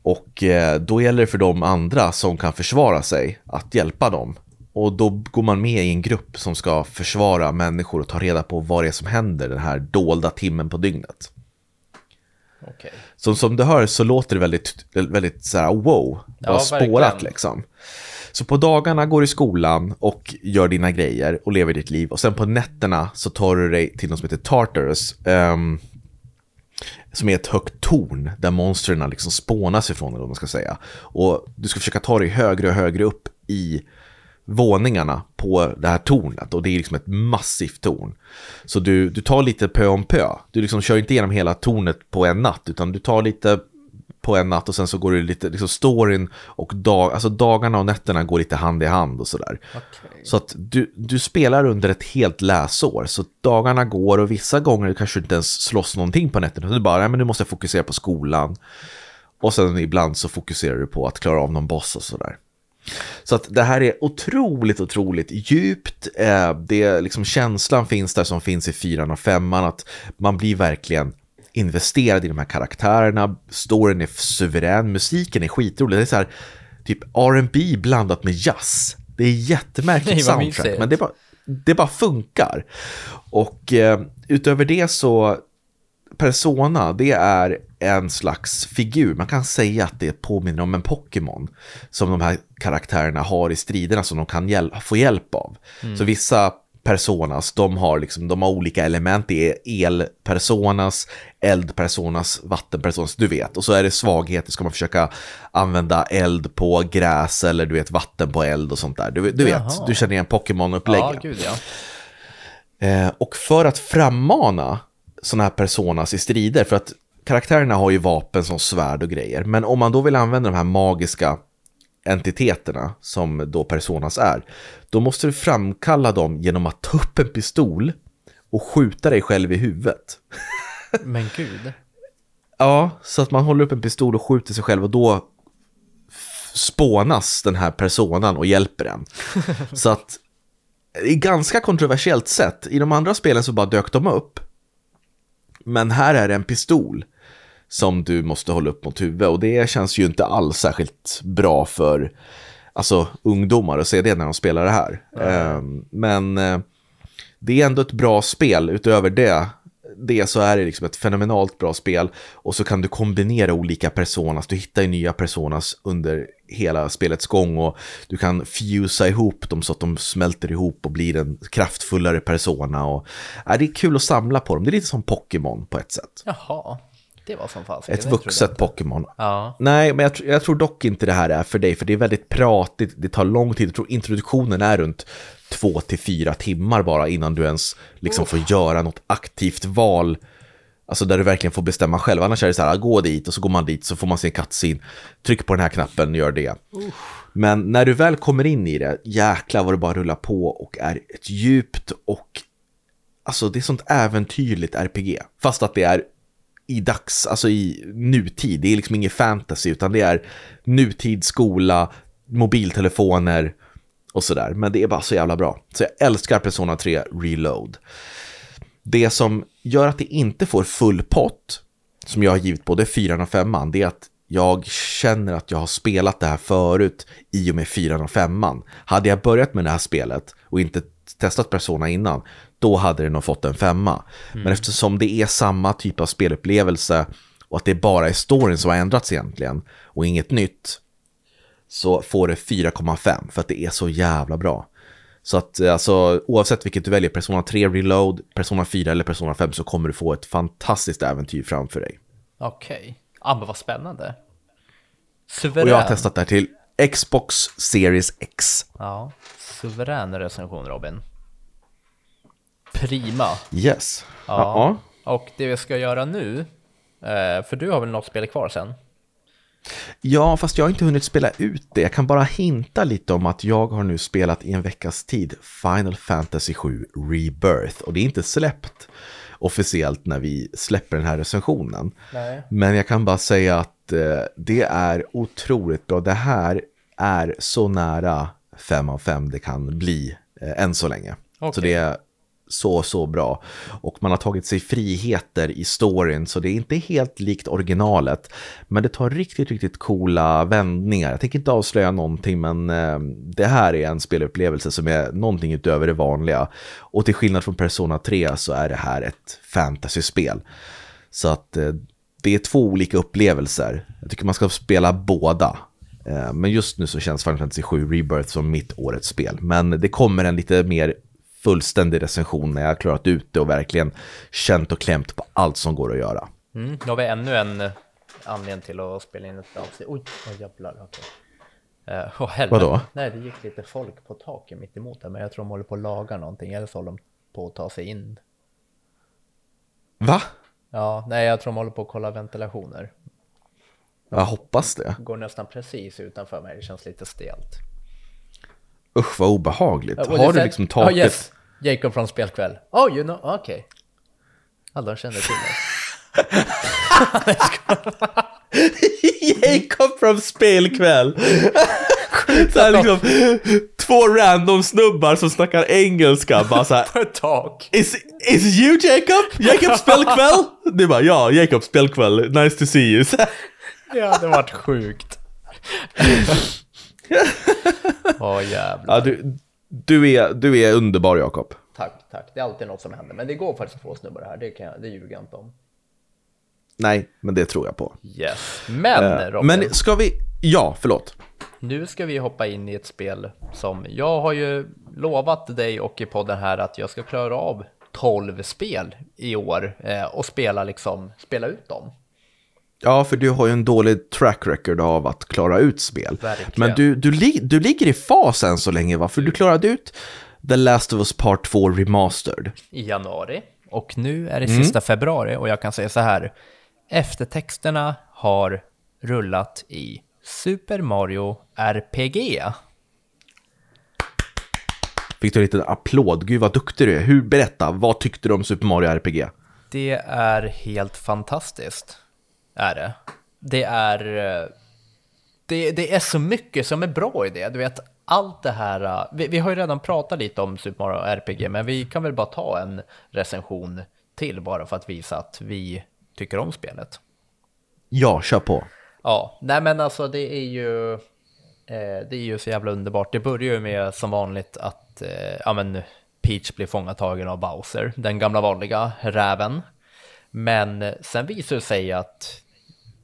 Och eh, då gäller det för de andra som kan försvara sig att hjälpa dem. Och då går man med i en grupp som ska försvara människor och ta reda på vad det är som händer den här dolda timmen på dygnet. Okay. Så som du hör så låter det väldigt, väldigt så här wow, ja, spårat liksom. Så på dagarna går du i skolan och gör dina grejer och lever ditt liv. Och sen på nätterna så tar du dig till något som heter Tartarus. Um, som är ett högt torn där monstren liksom spånas ifrån, eller vad man ska säga. Och du ska försöka ta dig högre och högre upp i våningarna på det här tornet och det är liksom ett massivt torn. Så du, du tar lite pö om pö. Du liksom kör inte igenom hela tornet på en natt utan du tar lite på en natt och sen så går det lite, liksom storyn och dag, alltså dagarna och nätterna går lite hand i hand och sådär. Okay. Så att du, du spelar under ett helt läsår, så dagarna går och vissa gånger kanske inte ens slåss någonting på nätterna, du bara, nej men nu måste jag fokusera på skolan. Och sen ibland så fokuserar du på att klara av någon boss och sådär. Så att det här är otroligt, otroligt djupt. Eh, det, liksom, känslan finns där som finns i fyran och femman, att man blir verkligen investerad i de här karaktärerna, storyn är suverän, musiken är skitrolig. Det är så här, typ R&B blandat med jazz. Det är jättemärkligt Nej, soundtrack, men det bara, det bara funkar. Och eh, utöver det så, Persona, det är en slags figur. Man kan säga att det påminner om en Pokémon som de här karaktärerna har i striderna som de kan hjäl få hjälp av. Mm. Så vissa personas, de har, liksom, de har olika element. Det är elpersonas, eldpersonas, vattenpersonas, du vet. Och så är det svagheter, ska man försöka använda eld på gräs eller du vet vatten på eld och sånt där. Du, du vet, du känner igen Pokémon-upplägget. Ja, ja. Eh, och för att frammana sådana här personas i strider, för att karaktärerna har ju vapen som svärd och grejer, men om man då vill använda de här magiska entiteterna som då personas är, då måste du framkalla dem genom att ta upp en pistol och skjuta dig själv i huvudet. Men gud. ja, så att man håller upp en pistol och skjuter sig själv och då spånas den här personan och hjälper en. så att i ganska kontroversiellt sätt. I de andra spelen så bara dök de upp. Men här är det en pistol som du måste hålla upp mot huvudet och det känns ju inte alls särskilt bra för alltså, ungdomar att se det när de spelar det här. Mm. Men eh, det är ändå ett bra spel utöver det det så är det liksom ett fenomenalt bra spel och så kan du kombinera olika personas, du hittar ju nya personas under hela spelets gång och du kan fusa ihop dem så att de smälter ihop och blir en kraftfullare persona och ja, det är kul att samla på dem, det är lite som Pokémon på ett sätt. Jaha. Det var som fan. Ett vuxet Pokémon. Ja. Nej, men jag, jag, tror dock inte det här är för dig, för det är väldigt pratigt, det tar lång tid. Jag tror introduktionen är runt två till fyra timmar bara innan du ens liksom får göra något aktivt val. Alltså där du verkligen får bestämma själv. Annars är det så här, gå dit och så går man dit så får man se en cutscene. Tryck på den här knappen, gör det. Men när du väl kommer in i det, jäklar vad det bara rullar på och är ett djupt och Alltså det är sånt äventyrligt RPG. Fast att det är i dags, alltså i nutid. Det är liksom ingen fantasy utan det är nutid, skola, mobiltelefoner och sådär. Men det är bara så jävla bra. Så jag älskar Persona 3 Reload. Det som gör att det inte får full pott, som jag har givit både 4 och 5 det är att jag känner att jag har spelat det här förut i och med 4 och 5 Hade jag börjat med det här spelet och inte testat Persona innan, då hade det nog fått en femma. Mm. Men eftersom det är samma typ av spelupplevelse och att det bara är storyn som har ändrats egentligen och inget nytt, så får det 4,5 för att det är så jävla bra. Så att alltså, oavsett vilket du väljer, Persona 3 Reload, Persona 4 eller Persona 5 så kommer du få ett fantastiskt äventyr framför dig. Okej, okay. ja men vad spännande. Suverän. Och jag har testat det här till Xbox Series X. Ja, suverän recension Robin. Prima. Yes. Ja. ja. Och det vi ska göra nu, eh, för du har väl något spel kvar sen? Ja, fast jag har inte hunnit spela ut det. Jag kan bara hinta lite om att jag har nu spelat i en veckas tid Final Fantasy 7 Rebirth och det är inte släppt officiellt när vi släpper den här recensionen. Nej. Men jag kan bara säga att eh, det är otroligt bra. Det här är så nära 5 av 5 det kan bli eh, än så länge. Okay. Så det är så, så bra. Och man har tagit sig friheter i storyn, så det är inte helt likt originalet. Men det tar riktigt, riktigt coola vändningar. Jag tänker inte avslöja någonting, men eh, det här är en spelupplevelse som är någonting utöver det vanliga. Och till skillnad från Persona 3 så är det här ett fantasyspel. Så att eh, det är två olika upplevelser. Jag tycker man ska spela båda. Eh, men just nu så känns Final Fantasy 7 Rebirth som mitt årets spel. Men det kommer en lite mer fullständig recension när jag har klarat ut det och verkligen känt och klämt på allt som går att göra. Mm, då har vi ännu en eh, anledning till att spela in ett avsnitt. Oj, oh, jävlar. Okay. Uh, oh, Vadå? Nej, det gick lite folk på taket mitt emot här, men jag tror de håller på att laga någonting, eller så håller de på att ta sig in. Va? Ja, nej, jag tror de håller på att kolla ventilationer. Jag hoppas det. Går nästan precis utanför mig, det känns lite stelt. Usch vad obehagligt. Ja, Har du liksom taket? Oh, yes. Jacob från spelkväll. Oh, you know, okej. Okay. Alla kände till det. Jacob från spelkväll. så här liksom, två random snubbar som snackar engelska bara så här. talk. Is, is you Jacob? Jacob spelkväll? Du bara ja, Jacob spelkväll. Nice to see you. Ja, det varit sjukt. Åh oh, jävlar. Ja, du, du, är, du är underbar Jakob. Tack, tack. Det är alltid något som händer. Men det går faktiskt två snubbar här, det, kan jag, det ljuger jag inte om. Nej, men det tror jag på. Yes. Men uh, Robin. Men ska vi, ja, förlåt. Nu ska vi hoppa in i ett spel som jag har ju lovat dig och i podden här att jag ska klara av 12 spel i år eh, och spela liksom, spela ut dem. Ja, för du har ju en dålig track record av att klara ut spel. Verkligen. Men du, du, du ligger i fas än så länge, va? För du klarade ut The Last of Us Part 2 Remastered. I januari. Och nu är det mm. sista februari och jag kan säga så här. Eftertexterna har rullat i Super Mario RPG. Fick du en liten applåd? Gud vad duktig du är. Hur, berätta, vad tyckte du om Super Mario RPG? Det är helt fantastiskt är det. Det är... det, det är så mycket som är bra i det. Du vet, allt det här, uh, vi, vi har ju redan pratat lite om Super Mario RPG, men vi kan väl bara ta en recension till bara för att visa att vi tycker om spelet. Ja, kör på. Ja, nej men alltså det är ju, eh, det är ju så jävla underbart. Det börjar ju med som vanligt att, eh, ja men Peach blir fångatagen av Bowser, den gamla vanliga räven. Men sen visar det sig att,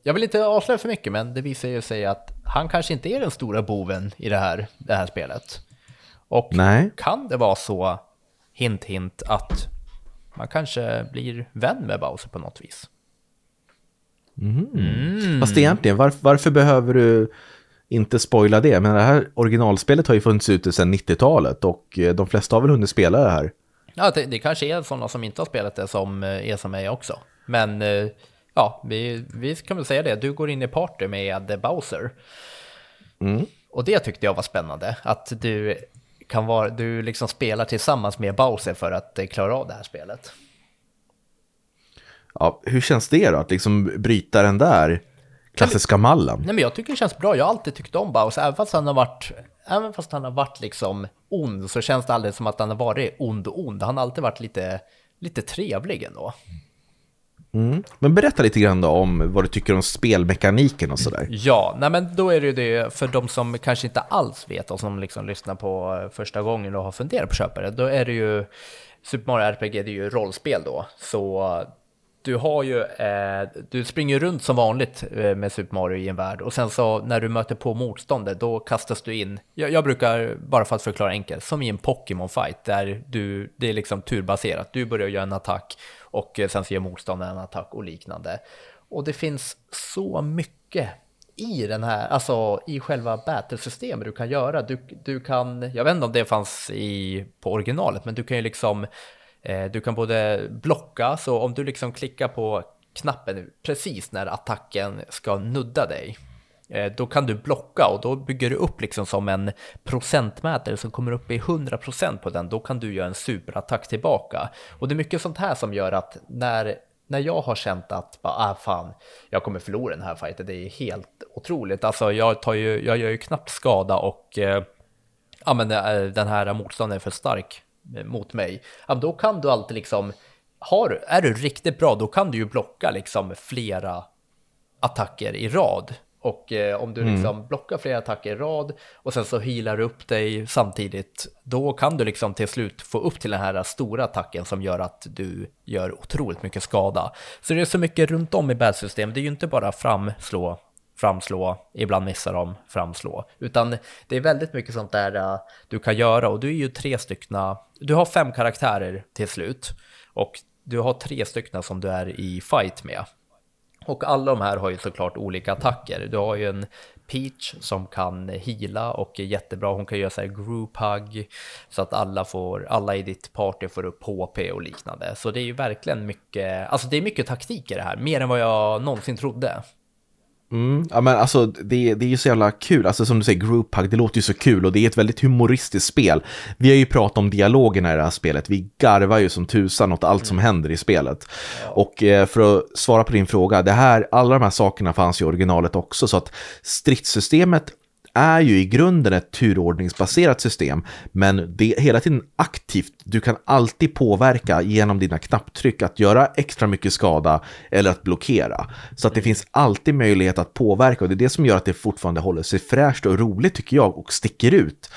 jag vill inte avslöja för mycket, men det visar sig att han kanske inte är den stora boven i det här, det här spelet. Och Nej. kan det vara så, hint hint, att man kanske blir vän med Bowser på något vis? Mm. Fast egentligen, varför, varför behöver du inte spoila det? Men det här originalspelet har ju funnits ute sedan 90-talet och eh, de flesta har väl hunnit spela det här. Ja, det, det kanske är sådana som inte har spelat det som eh, är som mig också. Men eh, ja, vi, vi kan väl säga det. Du går in i party med Bowser. Mm. Och det tyckte jag var spännande. Att du kan vara, du liksom spelar tillsammans med Bowser för att klara av det här spelet. Ja, hur känns det då? Att liksom bryta den där klassiska mallen? Nej, men jag tycker det känns bra. Jag har alltid tyckt om Bowser, även fast han har varit, även fast han har varit liksom ond, så känns det aldrig som att han har varit ond och ond. Han har alltid varit lite, lite trevlig ändå. Mm. Men berätta lite grann då om vad du tycker om spelmekaniken och sådär. Ja, nej men då är det ju det för de som kanske inte alls vet och som liksom lyssnar på första gången och har funderat på att köpa det. Då är det ju Super Mario RPG, det är ju rollspel då. Så du har ju, eh, du springer runt som vanligt eh, med Super Mario i en värld och sen så när du möter på motståndet då kastas du in, jag, jag brukar, bara för att förklara enkelt, som i en Pokémon fight där du, det är liksom turbaserat, du börjar göra en attack och eh, sen så gör motståndaren en attack och liknande. Och det finns så mycket i den här, alltså i själva battlesystemet du kan göra. Du, du kan, jag vet inte om det fanns i, på originalet, men du kan ju liksom Eh, du kan både blocka, så om du liksom klickar på knappen precis när attacken ska nudda dig, eh, då kan du blocka och då bygger du upp liksom som en procentmätare som kommer upp i 100% på den, då kan du göra en superattack tillbaka. Och det är mycket sånt här som gör att när, när jag har känt att ah, fan, jag kommer förlora den här fighten, det är helt otroligt. Alltså jag, tar ju, jag gör ju knappt skada och eh, ja, men eh, den här motståndaren är för stark mot mig, ja, då kan du alltid liksom, har, är du riktigt bra, då kan du ju blocka liksom flera attacker i rad. Och eh, om du mm. liksom blockar flera attacker i rad och sen så healar du upp dig samtidigt, då kan du liksom till slut få upp till den här stora attacken som gör att du gör otroligt mycket skada. Så det är så mycket runt om i battlesystem, det är ju inte bara framslå framslå, ibland missar de framslå. Utan det är väldigt mycket sånt där uh, du kan göra och du är ju tre styckna, du har fem karaktärer till slut och du har tre styckna som du är i fight med. Och alla de här har ju såklart olika attacker. Du har ju en Peach som kan hila och är jättebra. Hon kan göra så här group hug så att alla, får, alla i ditt party får upp HP och liknande. Så det är ju verkligen mycket, alltså det är mycket taktik i det här, mer än vad jag någonsin trodde. Mm, ja men alltså det, det är ju så jävla kul, alltså som du säger group hug, det låter ju så kul och det är ett väldigt humoristiskt spel. Vi har ju pratat om dialogerna i det här spelet, vi garvar ju som tusan åt allt som händer i spelet. Och eh, för att svara på din fråga, det här, alla de här sakerna fanns ju i originalet också så att stridssystemet är ju i grunden ett turordningsbaserat system, men det är hela tiden aktivt. Du kan alltid påverka genom dina knapptryck att göra extra mycket skada eller att blockera. Så att det finns alltid möjlighet att påverka och det är det som gör att det fortfarande håller sig fräscht och roligt tycker jag och sticker ut.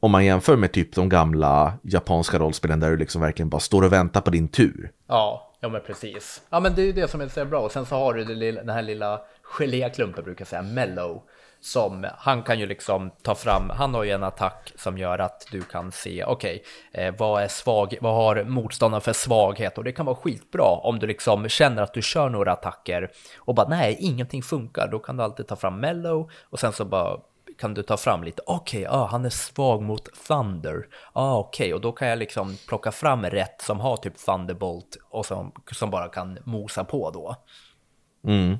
Om man jämför med typ de gamla japanska rollspelen där du liksom verkligen bara står och väntar på din tur. Ja, ja men precis. Ja men det är ju det som är så bra och sen så har du den här lilla geléklumpen brukar jag säga, mellow som han kan ju liksom ta fram. Han har ju en attack som gör att du kan se okej, okay, eh, vad är svag? Vad har motståndaren för svaghet? Och det kan vara skitbra om du liksom känner att du kör några attacker och bara nej, ingenting funkar. Då kan du alltid ta fram mellow och sen så bara kan du ta fram lite, okej, okay, ah, han är svag mot Thunder, ah, okej, okay. och då kan jag liksom plocka fram rätt som har typ Thunderbolt och som, som bara kan mosa på då. Mm.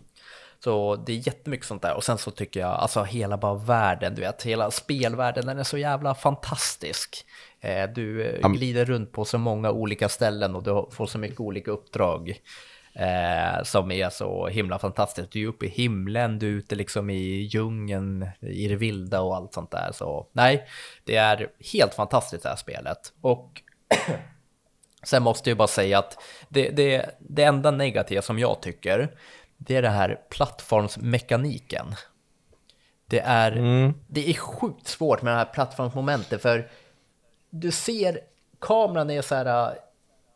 Så det är jättemycket sånt där. Och sen så tycker jag, alltså hela bara världen, du vet, hela spelvärlden, den är så jävla fantastisk. Eh, du eh, glider runt på så många olika ställen och du får så mycket olika uppdrag. Eh, som är så himla fantastiskt. Du är uppe i himlen, du är ute liksom i djungeln, i det vilda och allt sånt där. Så nej, det är helt fantastiskt det här spelet. Och sen måste jag bara säga att det, det, det enda negativa som jag tycker, det är det här plattformsmekaniken. Det är, mm. det är sjukt svårt med det här plattformsmomentet för du ser kameran är så här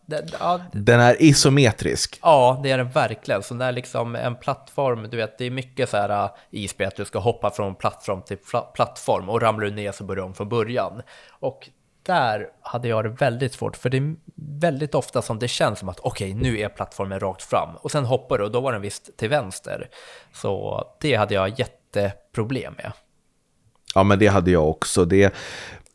den, ja, den är isometrisk. Ja, det är den verkligen. Så när liksom en plattform, du vet, det är mycket så här uh, i spel att du ska hoppa från plattform till plattform och ramlar du ner så börjar du om från början. Och där hade jag det väldigt svårt, för det är väldigt ofta som det känns som att okej, okay, nu är plattformen rakt fram och sen hoppar du och då var den visst till vänster. Så det hade jag jätteproblem med. Ja, men det hade jag också. Det,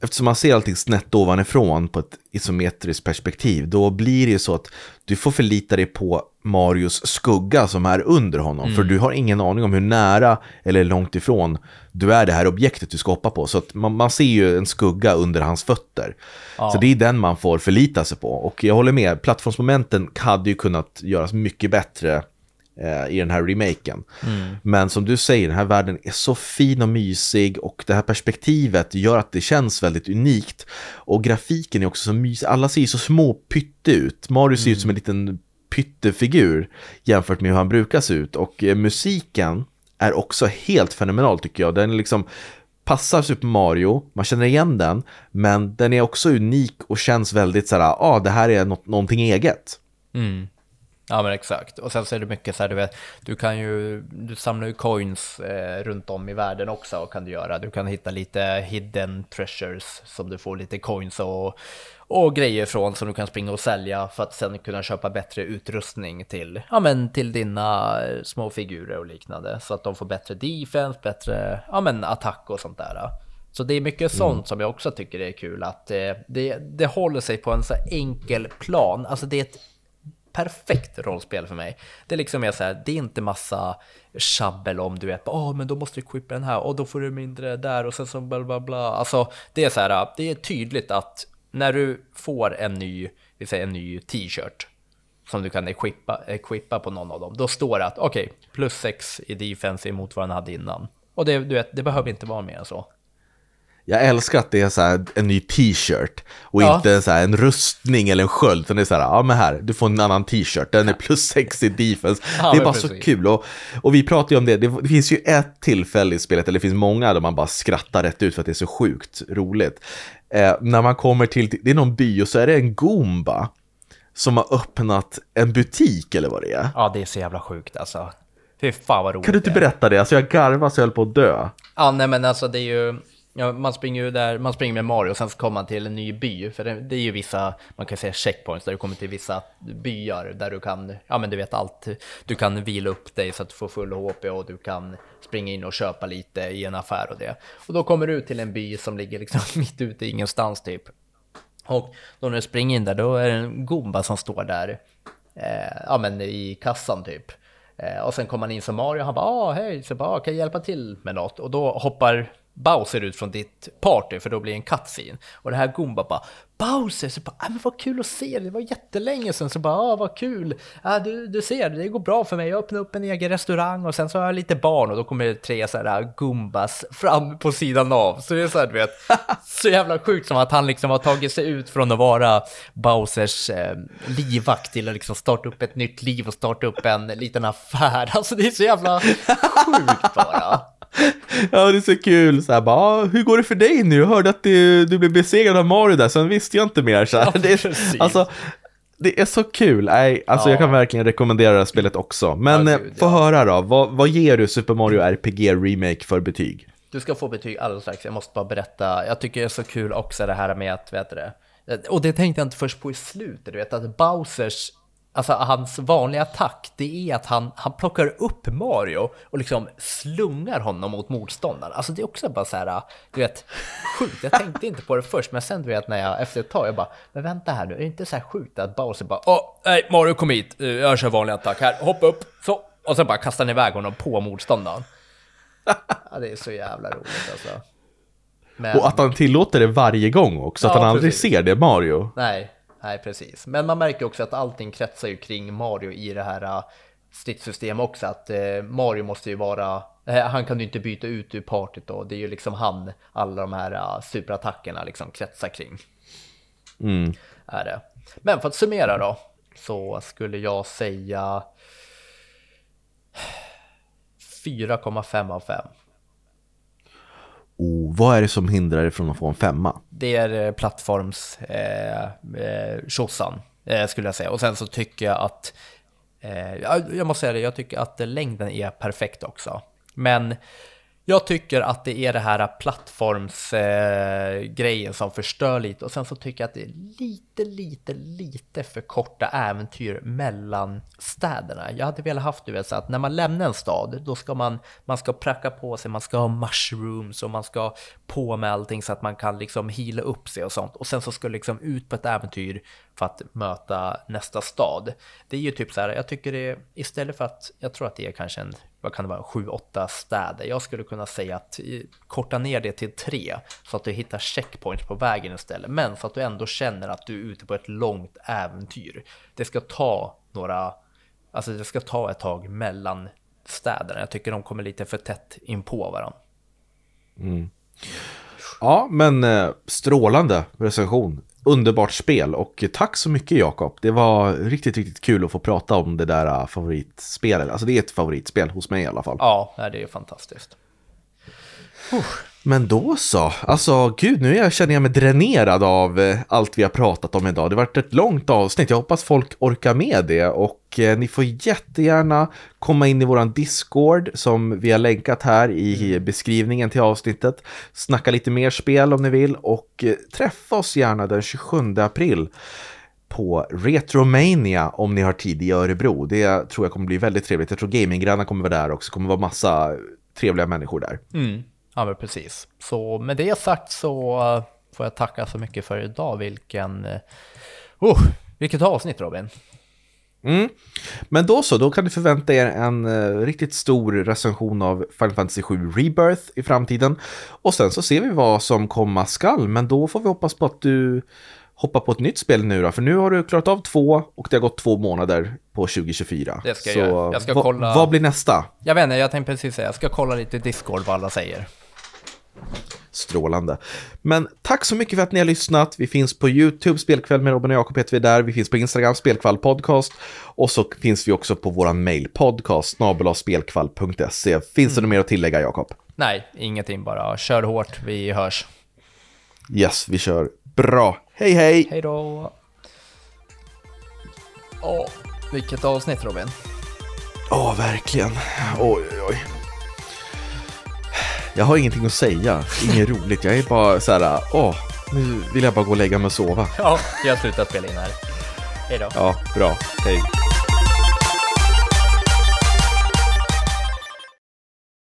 eftersom man ser allting snett ovanifrån på ett isometriskt perspektiv, då blir det ju så att du får förlita dig på Marios skugga som är under honom, mm. för du har ingen aning om hur nära eller långt ifrån du är det här objektet du ska hoppa på. Så att man, man ser ju en skugga under hans fötter. Ja. Så det är den man får förlita sig på. Och jag håller med, plattformsmomenten hade ju kunnat göras mycket bättre i den här remaken. Mm. Men som du säger, den här världen är så fin och mysig och det här perspektivet gör att det känns väldigt unikt. Och grafiken är också så mysig, alla ser ju så små pytte ut. Mario ser mm. ut som en liten pyttefigur jämfört med hur han brukar se ut. Och eh, musiken är också helt fenomenal tycker jag. Den är liksom passar Super Mario, man känner igen den, men den är också unik och känns väldigt så här, ja ah, det här är något, någonting eget. Mm. Ja men exakt. Och sen så är det mycket så här, du vet, du kan ju, du samlar ju coins eh, runt om i världen också kan du göra. Du kan hitta lite hidden treasures som du får lite coins och, och grejer från som du kan springa och sälja för att sen kunna köpa bättre utrustning till, ja men till dina eh, små figurer och liknande. Så att de får bättre defense, bättre, ja men attack och sånt där. Så det är mycket mm. sånt mm. som jag också tycker är kul, att eh, det, det håller sig på en så enkel plan. Alltså det är ett perfekt rollspel för mig. Det är liksom mer så här, det är inte massa tjabbel om du vet, ja oh, men då måste du equippa den här och då får du mindre där och sen så bla bla bla. Alltså det är så här, det är tydligt att när du får en ny, vi säger en ny t-shirt som du kan equippa, equippa på någon av dem, då står det att okej, okay, plus 6 i defense emot vad den hade innan. Och det, du vet, det behöver inte vara mer än så. Jag älskar att det är så här en ny t-shirt och ja. inte så här en rustning eller en sköld. Utan det är så här, ja men här, du får en annan t-shirt, den är plus 6 i defense. Ja, det är bara precis. så kul. Och, och vi pratar ju om det, det, finns ju ett tillfälle i spelet, eller det finns många där man bara skrattar rätt ut för att det är så sjukt roligt. Eh, när man kommer till, det är någon by och så är det en Goomba som har öppnat en butik eller vad det är. Ja, det är så jävla sjukt alltså. Fy fan vad roligt Kan du inte berätta det? Alltså jag garvar så jag höll på att dö. Ja, nej men alltså det är ju Ja, man springer ju där, man springer med Mario och sen så kommer man till en ny by. För det, det, är ju vissa, man kan säga checkpoints, där du kommer till vissa byar där du kan, ja men du vet allt. Du kan vila upp dig så att du får full HP och du kan springa in och köpa lite i en affär och det. Och då kommer du ut till en by som ligger liksom mitt ute i ingenstans typ. Och då när du springer in där, då är det en gomba som står där, eh, ja men i kassan typ. Eh, och sen kommer man in som Mario och han bara ah, hej, så bara ah, kan jag hjälpa till med något? Och då hoppar Bowser ut från ditt party för då blir det en cutscene. Och det här Goomba bara Bowser, så bara, ah, men vad kul att se dig, det var jättelänge sedan, så bara, ah, vad kul, ah, du, du ser, det går bra för mig, jag öppnar upp en egen restaurang och sen så har jag lite barn och då kommer det tre så här Goombas fram på sidan av. Så det är så här, du vet, så jävla sjukt som att han liksom har tagit sig ut från att vara Bowsers eh, livvakt till att liksom starta upp ett nytt liv och starta upp en liten affär. Alltså det är så jävla sjukt bara. Ja, det är så kul. Så här, bara, ah, hur går det för dig nu? Jag hörde att du, du blev besegrad av Mario där, sen visste jag inte mer. Så här. Ja, det, är, alltså, det är så kul. Nej, alltså, ja. Jag kan verkligen rekommendera det här spelet också. Men ja, gud, eh, få höra då, vad, vad ger du Super Mario RPG Remake för betyg? Du ska få betyg alldeles strax. Jag måste bara berätta. Jag tycker det är så kul också det här med att, vet du det? Och det tänkte jag inte först på i slutet, du vet att Bowsers Alltså hans vanliga attack, det är att han, han plockar upp Mario och liksom slungar honom mot motståndaren. Alltså det är också bara så här, du vet, sjukt. Jag tänkte inte på det först, men sen du vet när jag efter ett tag, jag bara, men vänta här nu, är det inte så här sjukt att Bowser bara, åh, nej, Mario kom hit, jag kör vanlig attack här, hoppa upp, så, och sen bara kastar han iväg honom på motståndaren. Ja, det är så jävla roligt alltså. Men... Och att han tillåter det varje gång också, att han aldrig ser det Mario. Nej, nej precis. Men man märker också att allting kretsar ju kring Mario i det här uh, stridssystemet också. Att uh, Mario måste ju vara, uh, han kan ju inte byta ut ur partyt då. Det är ju liksom han, alla de här superattackerna liksom kretsar kring. Mm. Är det. Men för att summera då, så skulle jag säga 4,5 av 5. Oh, vad är det som hindrar dig från att få en femma? Det är eh, plattforms eh, eh, eh, skulle jag säga. Och sen så tycker jag att, eh, jag måste säga det, jag tycker att eh, längden är perfekt också. Men jag tycker att det är det här plattformsgrejen eh, som förstör lite och sen så tycker jag att det är lite, lite, lite lite för korta äventyr mellan städerna. Jag hade velat haft, du vet, så att när man lämnar en stad, då ska man, man ska pracka på sig, man ska ha mushrooms och man ska på med allting så att man kan liksom heala upp sig och sånt. Och sen så ska du liksom ut på ett äventyr för att möta nästa stad. Det är ju typ så här, jag tycker det istället för att, jag tror att det är kanske en vad kan det vara, sju, åtta städer. Jag skulle kunna säga att eh, korta ner det till tre så att du hittar checkpoints på vägen istället. Men så att du ändå känner att du ute på ett långt äventyr. Det ska ta några, alltså det ska ta ett tag mellan städerna. Jag tycker de kommer lite för tätt in på varandra. Mm. Ja, men eh, strålande recension underbart spel och tack så mycket Jakob. Det var riktigt, riktigt kul att få prata om det där äh, favoritspelet. Alltså det är ett favoritspel hos mig i alla fall. Ja, det är fantastiskt. Men då så, alltså gud nu känner jag mig dränerad av eh, allt vi har pratat om idag. Det har varit ett långt avsnitt, jag hoppas folk orkar med det och eh, ni får jättegärna komma in i våran Discord som vi har länkat här i mm. beskrivningen till avsnittet. Snacka lite mer spel om ni vill och eh, träffa oss gärna den 27 april på Retromania om ni har tid i Örebro. Det tror jag kommer bli väldigt trevligt. Jag tror gaminggrannar kommer vara där också. Det kommer vara massa trevliga människor där. Mm. Ja, men precis. Så med det sagt så eh, får jag tacka så mycket för idag. Vilken... Oh, vilket avsnitt Robin! Mm. Men då så, då kan ni förvänta er en uh, riktigt stor recension av Final Fantasy 7 Rebirth i framtiden. Och sen så ser vi vad som komma skall, men då får vi hoppas på att du hoppar på ett nytt spel nu då, för nu har du klarat av två och det har gått två månader på 2024. Det ska jag så, göra. Jag ska kolla... Vad blir nästa? Jag vet inte, jag tänkte precis säga, jag ska kolla lite Discord vad alla säger. Strålande. Men tack så mycket för att ni har lyssnat. Vi finns på YouTube, Spelkväll med Robin och Jakob heter vi där. Vi finns på Instagram, Spelkvall podcast. Och så finns vi också på våran mail, podcast, spelkvall.se. Finns mm. det något mer att tillägga, Jakob? Nej, ingenting bara. Kör hårt, vi hörs. Yes, vi kör. Bra. Hej, hej! Hej då! Åh, vilket avsnitt, Robin. Åh, verkligen. Oj, oj, oj. Jag har ingenting att säga, inget roligt. Jag är bara så här, åh, nu vill jag bara gå och lägga mig och sova. Ja, jag har slutat spela in här. Hej då. Ja, bra. Hej.